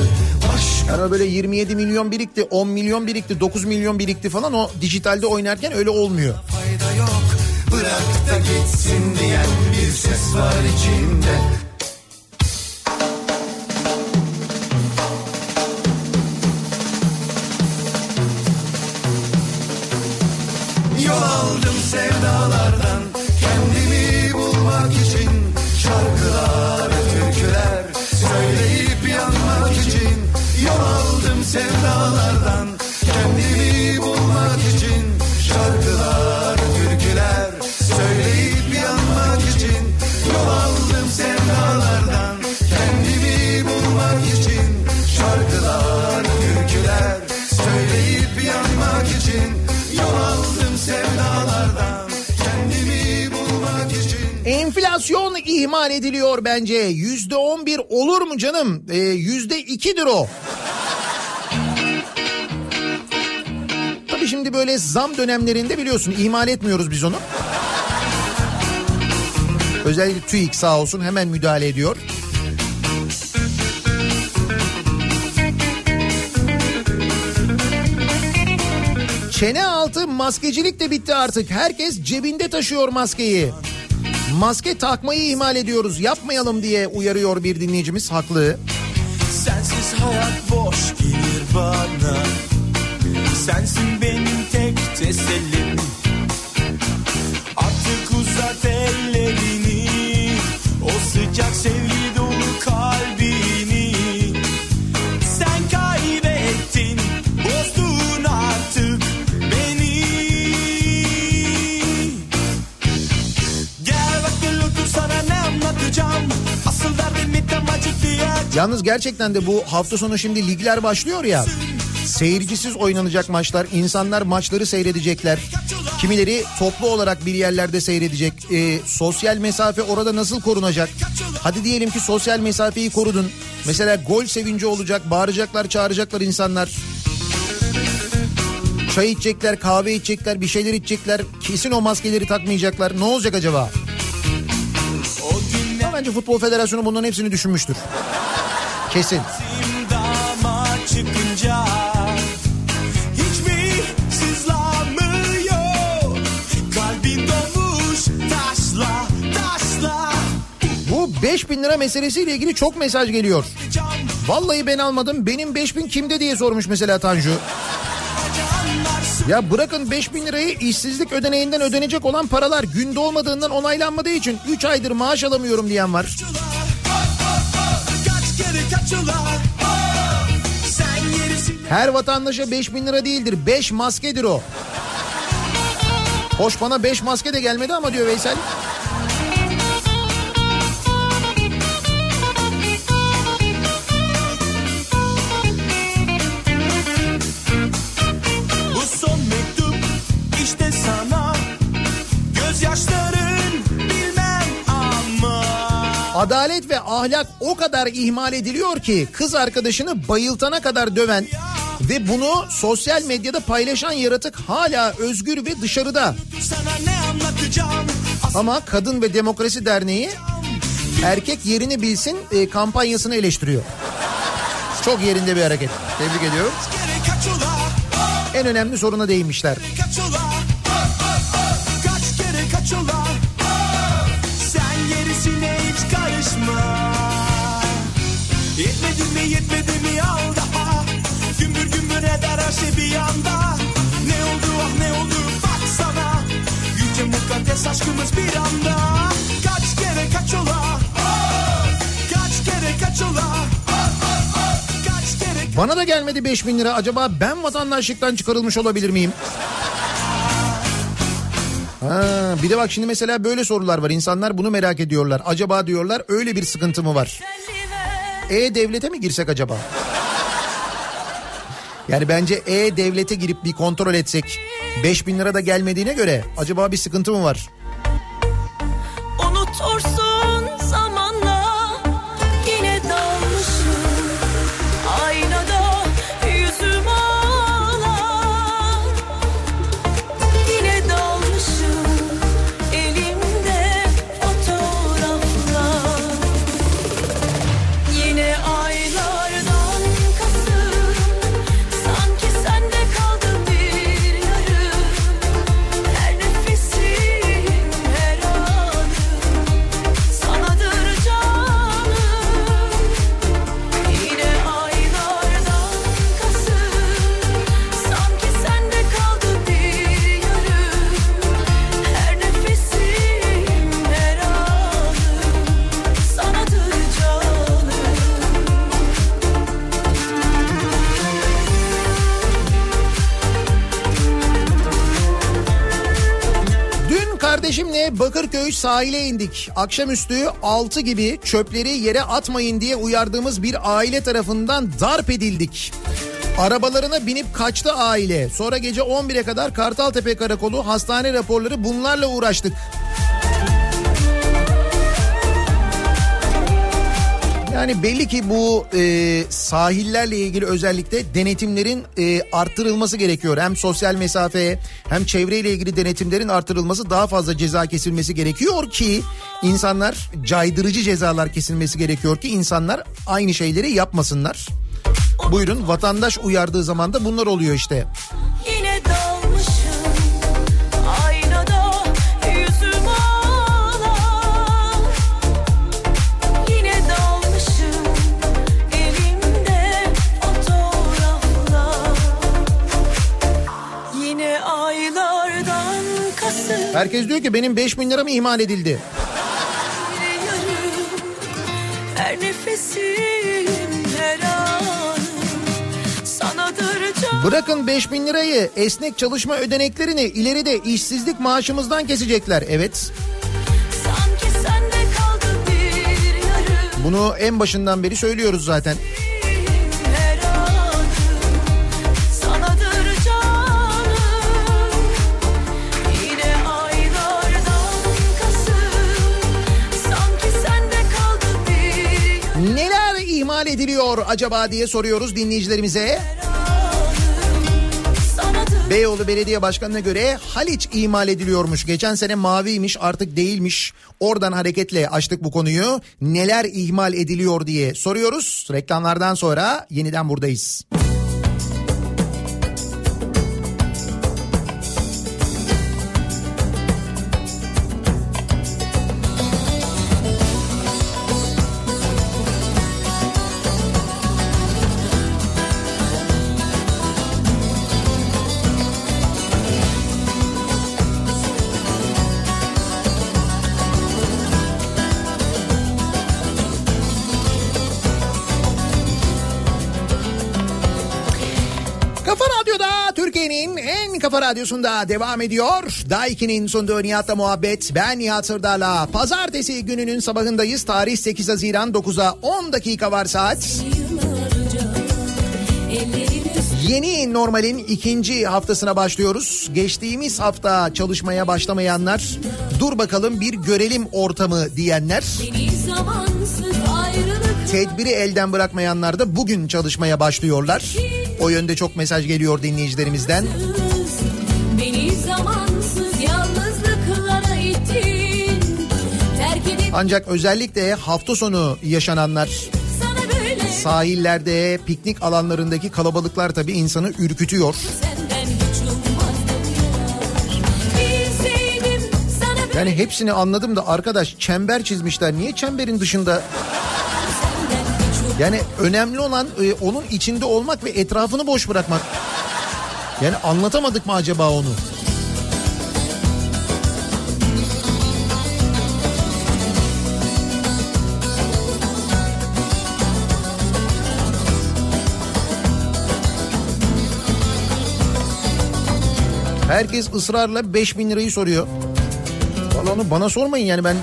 Yani böyle 27 milyon birikti, 10 milyon birikti, 9 milyon birikti falan o dijitalde oynarken öyle olmuyor. fayda yok. Bırak da gitsin diyen bir ses var içinde. Sevdalardan kendimi bulmak için şarkılar, türküler söyleyip yanmak için yol aldım sevdalardan kendimi bulmak için şarkılar, türküler söyleyip yanmak için yol aldım sevdalardan Enflasyon ihmal ediliyor bence. Yüzde on bir olur mu canım? Ee, Yüzde ikidir o. şimdi böyle zam dönemlerinde biliyorsun ihmal etmiyoruz biz onu. Özellikle TÜİK sağ olsun hemen müdahale ediyor. Çene altı maskecilik de bitti artık. Herkes cebinde taşıyor maskeyi. Maske takmayı ihmal ediyoruz. Yapmayalım diye uyarıyor bir dinleyicimiz haklı. Sensiz hayat boş gelir bana Sensin benim tek tesellim Artık uzat ellerini O sıcak sevgi dolu kalbini. Sen kaybettin bozdun artık beni. Gel bak gel otur sana ne anlatacağım? Asıl derdimi tam diye. Yalnız gerçekten de bu hafta sonu şimdi ligler başlıyor ya. Seyircisiz oynanacak maçlar. insanlar maçları seyredecekler. Kimileri toplu olarak bir yerlerde seyredecek. Ee, sosyal mesafe orada nasıl korunacak? Hadi diyelim ki sosyal mesafeyi korudun. Mesela gol sevinci olacak. Bağıracaklar, çağıracaklar insanlar. Çay içecekler, kahve içecekler, bir şeyler içecekler. Kesin o maskeleri takmayacaklar. Ne olacak acaba? Ama bence Futbol Federasyonu bunların hepsini düşünmüştür. Kesin. Çıkınca 5000 lira meselesiyle ilgili çok mesaj geliyor. Vallahi ben almadım. Benim 5000 kimde diye sormuş mesela Tanju. Ya bırakın 5000 lirayı işsizlik ödeneğinden ödenecek olan paralar günde olmadığından onaylanmadığı için 3 aydır maaş alamıyorum diyen var. Her vatandaşa 5000 lira değildir. 5 maskedir o. Hoş bana 5 maske de gelmedi ama diyor Veysel. Adalet ve ahlak o kadar ihmal ediliyor ki kız arkadaşını bayıltana kadar döven ve bunu sosyal medyada paylaşan yaratık hala özgür ve dışarıda. Ama Kadın ve Demokrasi Derneği erkek yerini bilsin e, kampanyasını eleştiriyor. Çok yerinde bir hareket. Tebrik ediyorum. En önemli soruna değinmişler. kaçılar Bana da gelmedi 5000 lira. Acaba ben vatandaşlıktan çıkarılmış olabilir miyim? Ha, bir de bak şimdi mesela böyle sorular var. İnsanlar bunu merak ediyorlar. Acaba diyorlar öyle bir sıkıntı mı var? E-Devlet'e mi girsek acaba? Yani bence E-Devlet'e girip bir kontrol etsek 5000 lira da gelmediğine göre acaba bir sıkıntı mı var? Bakırköy sahile indik. Akşamüstü 6 gibi çöpleri yere atmayın diye uyardığımız bir aile tarafından darp edildik. Arabalarına binip kaçtı aile. Sonra gece 11'e kadar Kartaltepe Karakolu hastane raporları bunlarla uğraştık. Yani belli ki bu e, sahillerle ilgili özellikle denetimlerin e, arttırılması gerekiyor. Hem sosyal mesafe hem çevreyle ilgili denetimlerin arttırılması daha fazla ceza kesilmesi gerekiyor ki insanlar caydırıcı cezalar kesilmesi gerekiyor ki insanlar aynı şeyleri yapmasınlar. Buyurun vatandaş uyardığı zaman da bunlar oluyor işte. Herkes diyor ki benim 5000 lira mı ihmal edildi? Her nefesim her anım Bırakın 5000 lirayı esnek çalışma ödeneklerini ileride işsizlik maaşımızdan kesecekler. Evet Bunu en başından beri söylüyoruz zaten. İhmal ediliyor acaba diye soruyoruz dinleyicilerimize. Beyoğlu Belediye Başkanı'na göre Haliç imal ediliyormuş. Geçen sene maviymiş artık değilmiş. Oradan hareketle açtık bu konuyu. Neler ihmal ediliyor diye soruyoruz. Reklamlardan sonra yeniden buradayız. Kafa kafa radyosunda devam ediyor. Daiki'nin sunduğu Nihat'la muhabbet. Ben Nihat Sırdar'la. Pazartesi gününün sabahındayız. Tarih 8 Haziran 9'a 10 dakika var saat. Yeni normalin ikinci haftasına başlıyoruz. Geçtiğimiz hafta çalışmaya başlamayanlar dur bakalım bir görelim ortamı diyenler. Tedbiri elden bırakmayanlar da bugün çalışmaya başlıyorlar. O yönde çok mesaj geliyor dinleyicilerimizden. Beni Ancak özellikle hafta sonu yaşananlar sahillerde, piknik alanlarındaki kalabalıklar tabii insanı ürkütüyor. Yani hepsini anladım da arkadaş çember çizmişler. Niye çemberin dışında? Yani önemli olan e, onun içinde olmak ve etrafını boş bırakmak. Yani anlatamadık mı acaba onu? Herkes ısrarla 5000 lirayı soruyor. Vallahi onu bana sormayın yani ben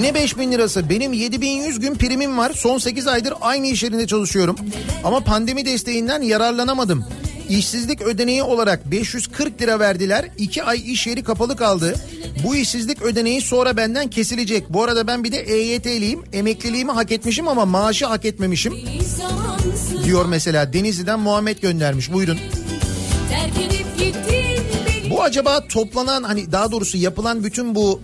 ne 5000 lirası? Benim 7100 gün primim var. Son 8 aydır aynı iş yerinde çalışıyorum. Ama pandemi desteğinden yararlanamadım. İşsizlik ödeneği olarak 540 lira verdiler. 2 ay iş yeri kapalı kaldı. Bu işsizlik ödeneği sonra benden kesilecek. Bu arada ben bir de EYT'liyim. Emekliliğimi hak etmişim ama maaşı hak etmemişim. Diyor mesela Denizli'den Muhammed göndermiş. Buyurun. beni Bu acaba toplanan hani daha doğrusu yapılan bütün bu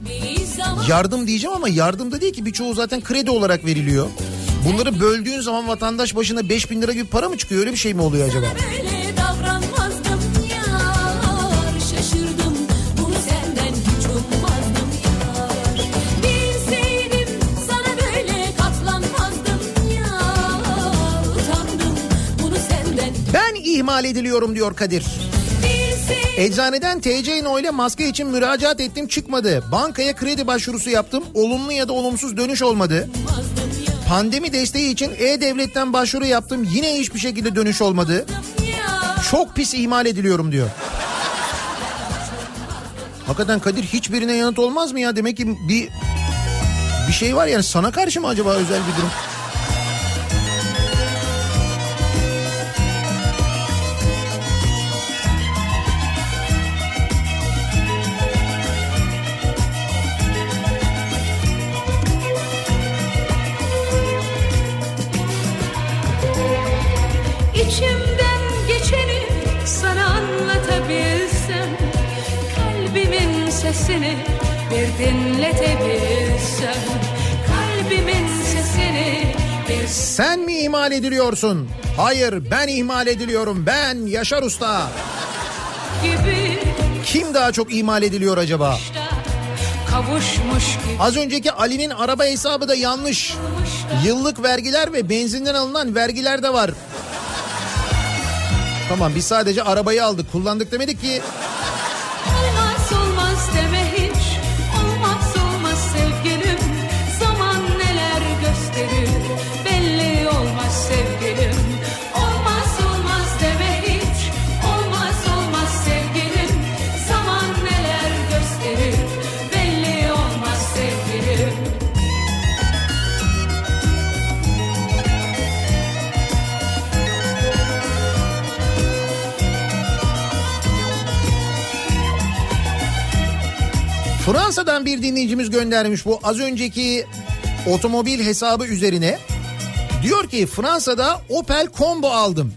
yardım diyeceğim ama yardım da değil ki birçoğu zaten kredi olarak veriliyor. Bunları böldüğün zaman vatandaş başına 5000 lira gibi para mı çıkıyor öyle bir şey mi oluyor acaba? böyle ihmal ediliyorum diyor Kadir. Eczaneden TC No ile maske için müracaat ettim çıkmadı. Bankaya kredi başvurusu yaptım. Olumlu ya da olumsuz dönüş olmadı. Pandemi desteği için E-Devlet'ten başvuru yaptım. Yine hiçbir şekilde dönüş olmadı. Çok pis ihmal ediliyorum diyor. Hakikaten Kadir hiçbirine yanıt olmaz mı ya? Demek ki bir bir şey var yani sana karşı mı acaba özel bir durum? Sen mi ihmal ediliyorsun? Hayır ben ihmal ediliyorum. Ben Yaşar Usta. gibi Kim daha çok ihmal ediliyor acaba? kavuşmuş gibi Az önceki Ali'nin araba hesabı da yanlış. Yıllık vergiler ve benzinden alınan vergiler de var. Tamam biz sadece arabayı aldık kullandık demedik ki. Fransa'dan bir dinleyicimiz göndermiş bu az önceki otomobil hesabı üzerine. Diyor ki Fransa'da Opel Combo aldım.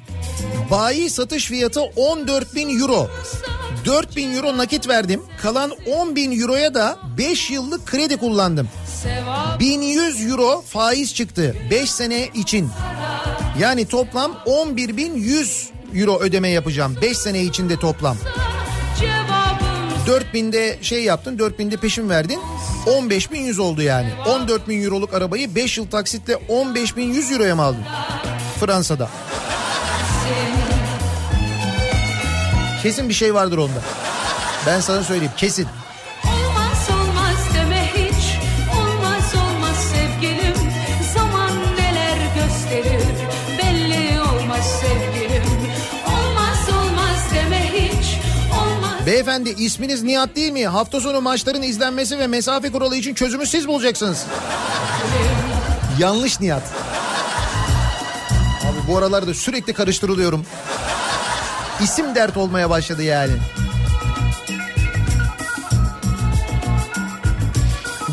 Bayi satış fiyatı 14 bin euro. 4 bin euro nakit verdim. Kalan 10 bin euroya da 5 yıllık kredi kullandım. 1100 euro faiz çıktı 5 sene için. Yani toplam 11.100 euro ödeme yapacağım 5 sene içinde toplam. 4000'de şey yaptın 4000'de peşin verdin 15.100 oldu yani. 14.000 euroluk arabayı 5 yıl taksitle 15.100 euroya mı aldın? Fransa'da. Kesin bir şey vardır onda. Ben sana söyleyeyim kesin. Beyefendi isminiz Nihat değil mi? Hafta sonu maçların izlenmesi ve mesafe kuralı için çözümü siz bulacaksınız. Yanlış Nihat. Abi bu aralarda sürekli karıştırılıyorum. İsim dert olmaya başladı yani.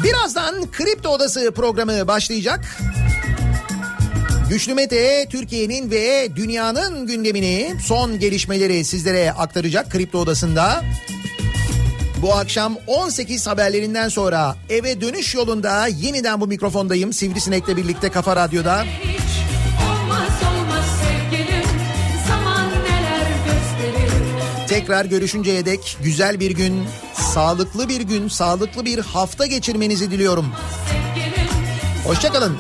Birazdan Kripto Odası programı başlayacak. Güçlü Mete Türkiye'nin ve dünyanın gündemini son gelişmeleri sizlere aktaracak Kripto Odası'nda. Bu akşam 18 haberlerinden sonra eve dönüş yolunda yeniden bu mikrofondayım. Sivrisinek'le birlikte Kafa Radyo'da. Olmaz olmaz sevgilim Tekrar görüşünceye dek güzel bir gün, sağlıklı bir gün, sağlıklı bir hafta geçirmenizi diliyorum. Hoşçakalın.